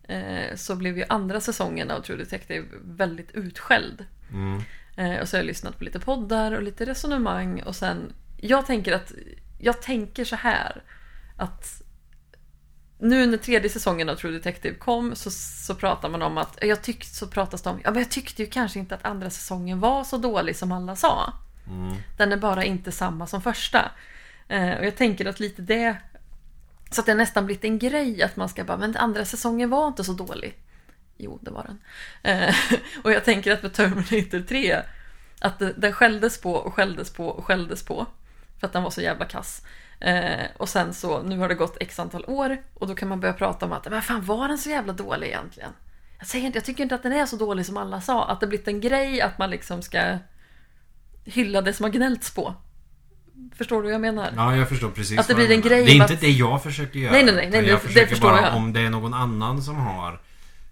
Eh, så blev ju andra säsongen av True Detective väldigt utskälld. Mm. Eh, och så har jag lyssnat på lite poddar och lite resonemang och sen Jag tänker att Jag tänker så här Att Nu när tredje säsongen av True Detective kom så, så pratar man om att Jag tyckte så pratas det om Ja men jag tyckte ju kanske inte att andra säsongen var så dålig som alla sa Mm. Den är bara inte samma som första eh, Och jag tänker att lite det Så att det nästan blivit en grej att man ska bara Men andra säsongen var inte så dålig Jo, det var den. Eh, och jag tänker att med Terminator 3 att den skälldes på och skälldes på och skälldes på. För att den var så jävla kass. Eh, och sen så, nu har det gått x antal år och då kan man börja prata om att men fan var den så jävla dålig egentligen? Jag, säger inte, jag tycker inte att den är så dålig som alla sa. Att det blivit en grej att man liksom ska hylla det som har gnällts på. Förstår du vad jag menar? Ja, jag förstår precis Att det blir en grej Det är inte att- det jag försöker göra. Nej, nej, nej, nej, jag det- det försöker förstår bara, jag. Om det är någon annan som har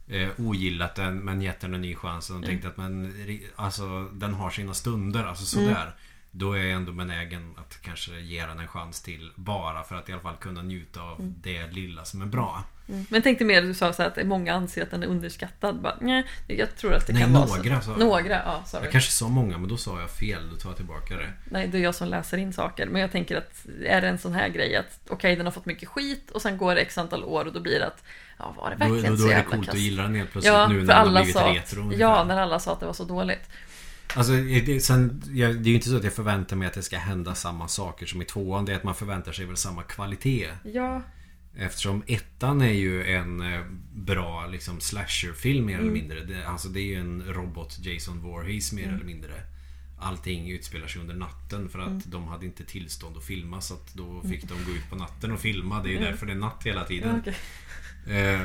eh, ogillat den men gett den en ny chans och Mm. tänkt att men, alltså, den har sina stunder, alltså sådär. Mm. Då är jag ändå benägen att kanske ge den en chans till. Bara för att i alla fall kunna njuta av Mm. det lilla som är bra. Mm. Men tänkte mer, du sa så att många anser att den är underskattad. Bara, nej, jag tror att det Nej, kan vara några så. sa jag. Några, ja, sorry. Jag kanske sa många men då sa jag fel. Då tar jag tillbaka det. Nej, det är jag som läser in saker. Men jag tänker att är det en sån här grej att okej, den har fått mycket skit och sen går det x antal år och då blir det att ja, var det Då, verkligen då, så då är det jävla coolt kass? att gilla den helt plötsligt Ja, nu när den har blivit sa, retro. ja, när alla sa att det var så dåligt. Alltså, det, sen, jag, det är ju inte så att jag förväntar mig att det ska hända samma saker som i tvåan. Det är att man förväntar sig väl samma kvalitet. Ja, Eftersom ettan är ju en eh, bra liksom slasherfilm mer Mm. eller mindre. Det, alltså det är ju en robot Jason Voorhees mer Mm. eller mindre. Allting utspelar sig under natten för att Mm. de hade inte tillstånd att filma så att då fick de gå ut på natten och filma. Det är ju därför det är natt hela ja tiden. okej. Eh,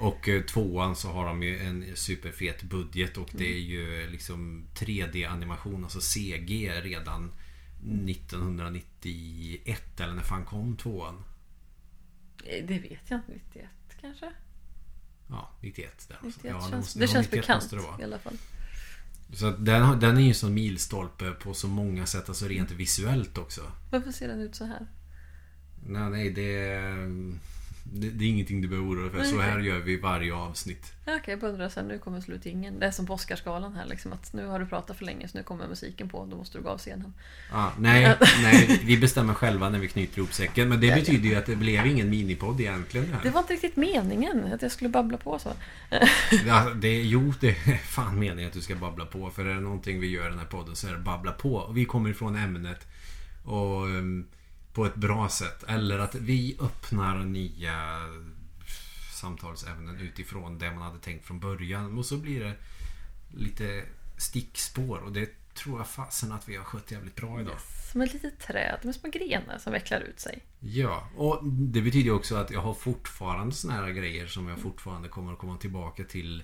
och eh, tvåan så har de ju en superfet budget och det är ju liksom 3D animation, alltså CG redan 1991 eller när fan kom tvåan? Eh, Det vet jag inte, 91 kanske? Ja, 91 där. 91 ja, känns, måste- det ja, känns 91 bekant det i alla fall. Så den, den är ju en sån milstolpe på så många sätt, alltså rent visuellt också. Varför ser den ut så här? Nej, nej det, det, det är ingenting du behöver oroa dig för. Så här gör vi varje avsnitt. Ja, okej, jag bara undrar sen, nu kommer slutingen. Det är som på Oscarsgalan här liksom, att nu har du pratat för länge så nu kommer musiken på, då måste du gå av scenen. Ah, nej, nej, vi bestämmer själva när vi knyter ihop säcken. Men det Ja, ja. betyder ju att det blev ingen minipodd egentligen. Det här. Det var inte riktigt meningen att jag skulle babbla på så. Ja, det, jo, det är fan meningen att du ska babbla på. För är det någonting vi gör i den här podden så är det babbla på. Och vi kommer ifrån ämnet. Och um, på ett bra sätt. Eller att vi öppnar nya samtalsämnen utifrån det man hade tänkt från början. Och så blir det lite stickspår. Och det tror jag fasen att vi har skött jävligt bra idag. Yes. Som ett litet träd med små grenar som vecklar ut sig. Ja, och det betyder också att jag har fortfarande såna här grejer som jag fortfarande kommer att komma tillbaka till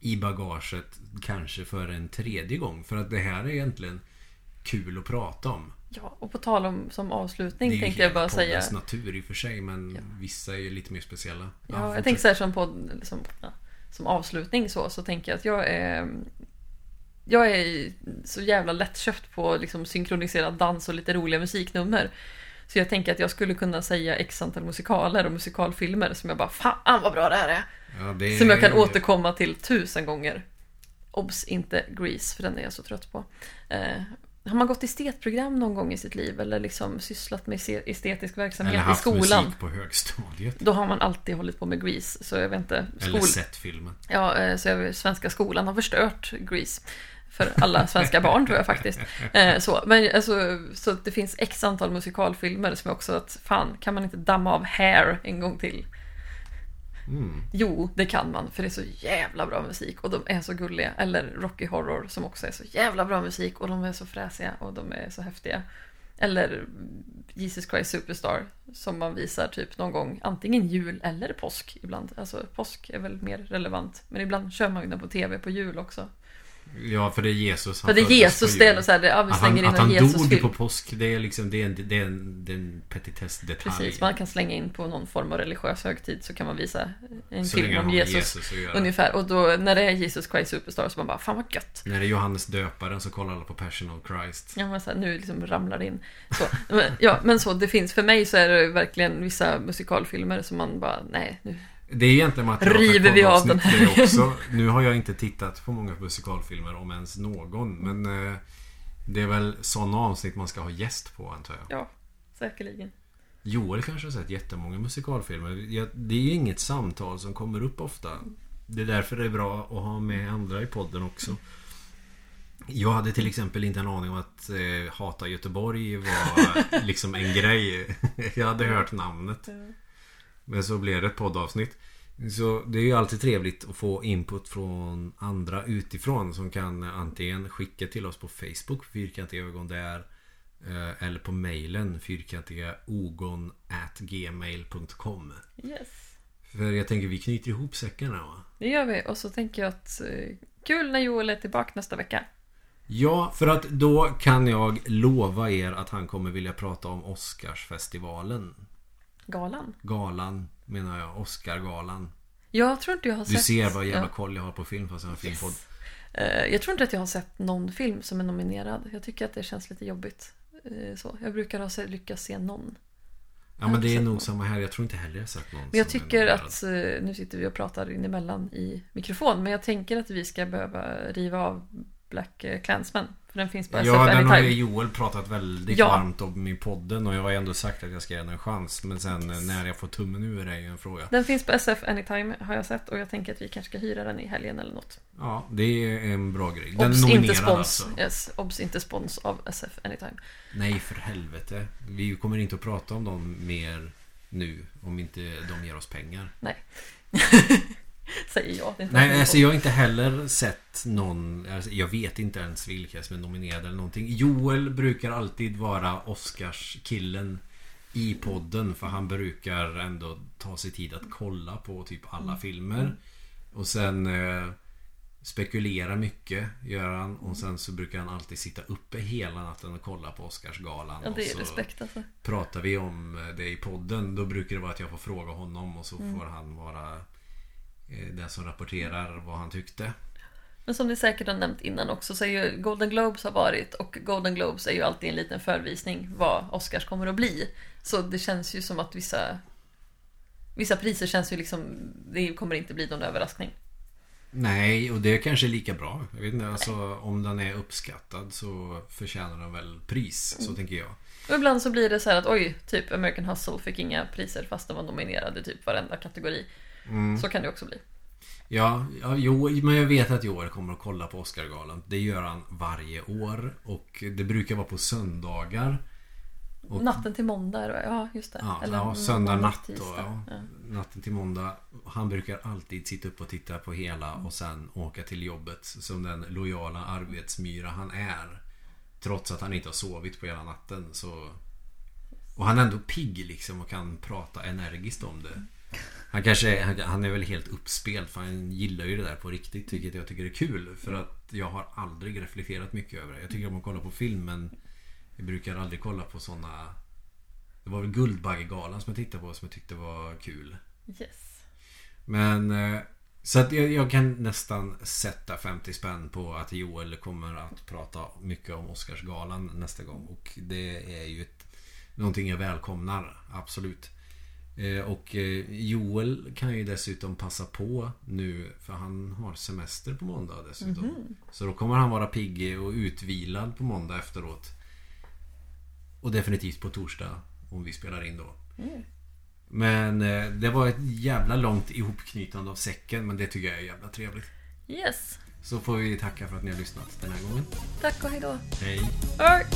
i bagaget. Kanske för en tredje gång. För att det här är egentligen kul att prata om. Ja, och på tal om som avslutning Det är ju tänkte jag bara säga... poddens natur i och för sig men Ja. vissa är ju lite mer speciella. Ja, fortsätt. jag tänker så här som podd, liksom, ja, som avslutning så, så tänker jag att jag är jag är så jävla lättköpt på liksom synkroniserad dans och lite roliga musiknummer. Så jag tänker att jag skulle kunna säga x antal musikaler och musikalfilmer som jag bara Fan vad bra det här är! Ja, det Som jag kan är- återkomma till tusen gånger. Obs! Inte Grease, för den är jag så trött på. Eh, har man gått estetprogram någon gång i sitt liv eller liksom sysslat med estetisk verksamhet Eller i haft skolan? musik på högstadiet. Då har man alltid hållit på med Grease. Så jag vet inte. Eller skol- sett filmen. Ja, eh, så jag, svenska skolan har förstört Grease. För alla svenska barn tror jag faktiskt. Eh, så, men alltså, så det finns x antal musikalfilmer som också att fan, kan man inte damma av Hair en gång till? Mm. Jo, det kan man, för det är så jävla bra musik och de är så gulliga. Eller Rocky Horror som också är så jävla bra musik och de är så fräsiga och de är så häftiga. Eller Jesus Christ Superstar som man visar typ någon gång antingen jul eller påsk ibland. Alltså påsk är väl mer relevant. Men ibland kör man ju den på tv på jul också. Ja, för det är Jesus. För det är Jesus det något så här, ja, vi Att han, in att han dog Jesusfilm. på påsk, det är liksom det är en, det är en, det är en petitessdetalj. Precis, man kan slänga in på någon form av religiös högtid så kan man visa en Så film om Jesus. Jesus. Ungefär, och då när det är Jesus Christ Superstar så man bara, fan vad gött. När det är Johannes döparen så kollar alla på Passion of Christ. Ja, men så här, nu liksom ramlar det in. Så, men, ja, men så, det finns, för mig så är det verkligen vissa musikalfilmer som man bara, nej, nu. Det är egentligen material River vi av den här. också. Nu har jag inte tittat på många musikalfilmer, om ens någon. Men eh, det är väl sådana avsnitt man ska ha gäst på, antar jag. Ja, säkerligen. Joel kanske har sett jättemånga musikalfilmer. Det är ju inget samtal som kommer upp ofta. Det är därför det är bra att ha med andra i podden också. Jag hade till exempel inte en aning om att eh, Hata Göteborg var liksom en grej. Jag hade hört namnet. Men så blev det ett poddavsnitt. Så det är ju alltid trevligt att få input från andra utifrån som kan antingen skicka till oss på Facebook, fyrkantiga ögon där. eh, Eller på mejlen fyrkantiga ogon at gmail.com. Yes. För jag tänker vi knyter ihop säckarna va? Det gör vi, och så tänker jag att eh, kul när Joel är tillbaka nästa vecka. Ja, för att då kan jag lova er att han kommer vilja prata om Oscarsfestivalen. Galan. Galan menar jag, Oscargalan. Jag tror inte jag har Du sett... ser vad jävla ja. koll jag har på film fast jag har en filmpodd. Eh, Jag tror inte att jag har sett någon film som är nominerad. Jag tycker att det känns lite jobbigt. Eh, Så. Jag brukar ha lyckats se någon. Ja men det är nog någon. samma här. Jag tror inte heller jag har sett någon Men jag tycker att, eh, nu sitter vi och pratar in emellan i mikrofon, men jag tänker att vi ska behöva riva av Black Clansman. För den finns SF Ja, den har ju. Joel pratat väldigt Ja. varmt om i podden och jag har ändå sagt att jag ska ge den en chans. Men sen eh, när jag får tummen ur är ju en fråga. Den finns på SF Anytime har jag sett och jag tänker att vi kanske ska hyra den i helgen eller något. Ja, det är en bra grej. Den är Obs, inte spons. alltså. Yes, obs, inte spons av SF Anytime. Nej, för helvete. Vi kommer inte att prata om dem mer nu. Om inte de ger oss pengar. Säger jag. Nej, alltså jag har inte heller sett någon... Alltså, jag vet inte ens vilka som är nominerade eller någonting. Joel brukar alltid vara Oscars-killen i podden. För han brukar ändå ta sig tid att kolla på typ alla filmer. Och sen eh, spekulera mycket gör han. Och sen så brukar han alltid sitta uppe hela natten och kolla på Oscarsgalan. Ja, det är så respekt alltså. pratar vi om det i podden. Då brukar det vara att jag får fråga honom och så Mm. får han vara eh, den som rapporterar vad han tyckte. Men som ni säkert har nämnt innan också så är ju Golden Globes har varit och Golden Globes är ju alltid en liten förvisning vad Oscars kommer att bli. Så det känns ju som att vissa Vissa priser känns ju liksom Det kommer inte bli någon överraskning. Nej, och det är kanske lika bra. Jag vet inte, alltså om den är uppskattad så förtjänar den väl pris. Mm. Så tänker jag. Och ibland så blir det så här att oj, typ American Hustle fick inga priser fast de var nominerade i typ varenda kategori. Mm. Så kan det också bli. Ja, ja jo, men jag vet att Joel kommer att kolla på Oscargalan. Det gör han varje år. Och det brukar vara på söndagar. Och- Natten till måndag, ja just det. Ja, Eller ja söndag natt då. tisdag. Ja. Natten till måndag. Han brukar alltid sitta upp och titta på hela och sen åka till jobbet. Som den lojala arbetsmyra han är. Trots att han inte har sovit på hela natten så... Och han är ändå pigg liksom och kan prata energiskt om det. Han kanske han, han är väl helt uppspelt för han gillar ju det där på riktigt. Vilket jag tycker är kul. För att jag har aldrig reflekterat mycket över det. Jag tycker om att kolla på film men jag brukar aldrig kolla på såna Det var väl Guldbaggegalan som jag tittade på som jag tyckte var kul. Yes. Men eh, så att jag, jag kan nästan sätta 50 spänn på att Joel kommer att prata mycket om Oscarsgalan nästa gång. Och det är ju ett, någonting jag välkomnar. Absolut. Eh, Och eh, Joel kan ju dessutom passa på nu för han har semester på måndag dessutom. Så då kommer han vara pigg och utvilad på måndag efteråt. Och definitivt på torsdag om vi spelar in då. Men eh, det var ett jävla långt ihopknytande av säcken men det tycker jag är jävla trevligt. Yes. Så får vi tacka för att ni har lyssnat den här gången. Tack och hejdå. Hej! Hej.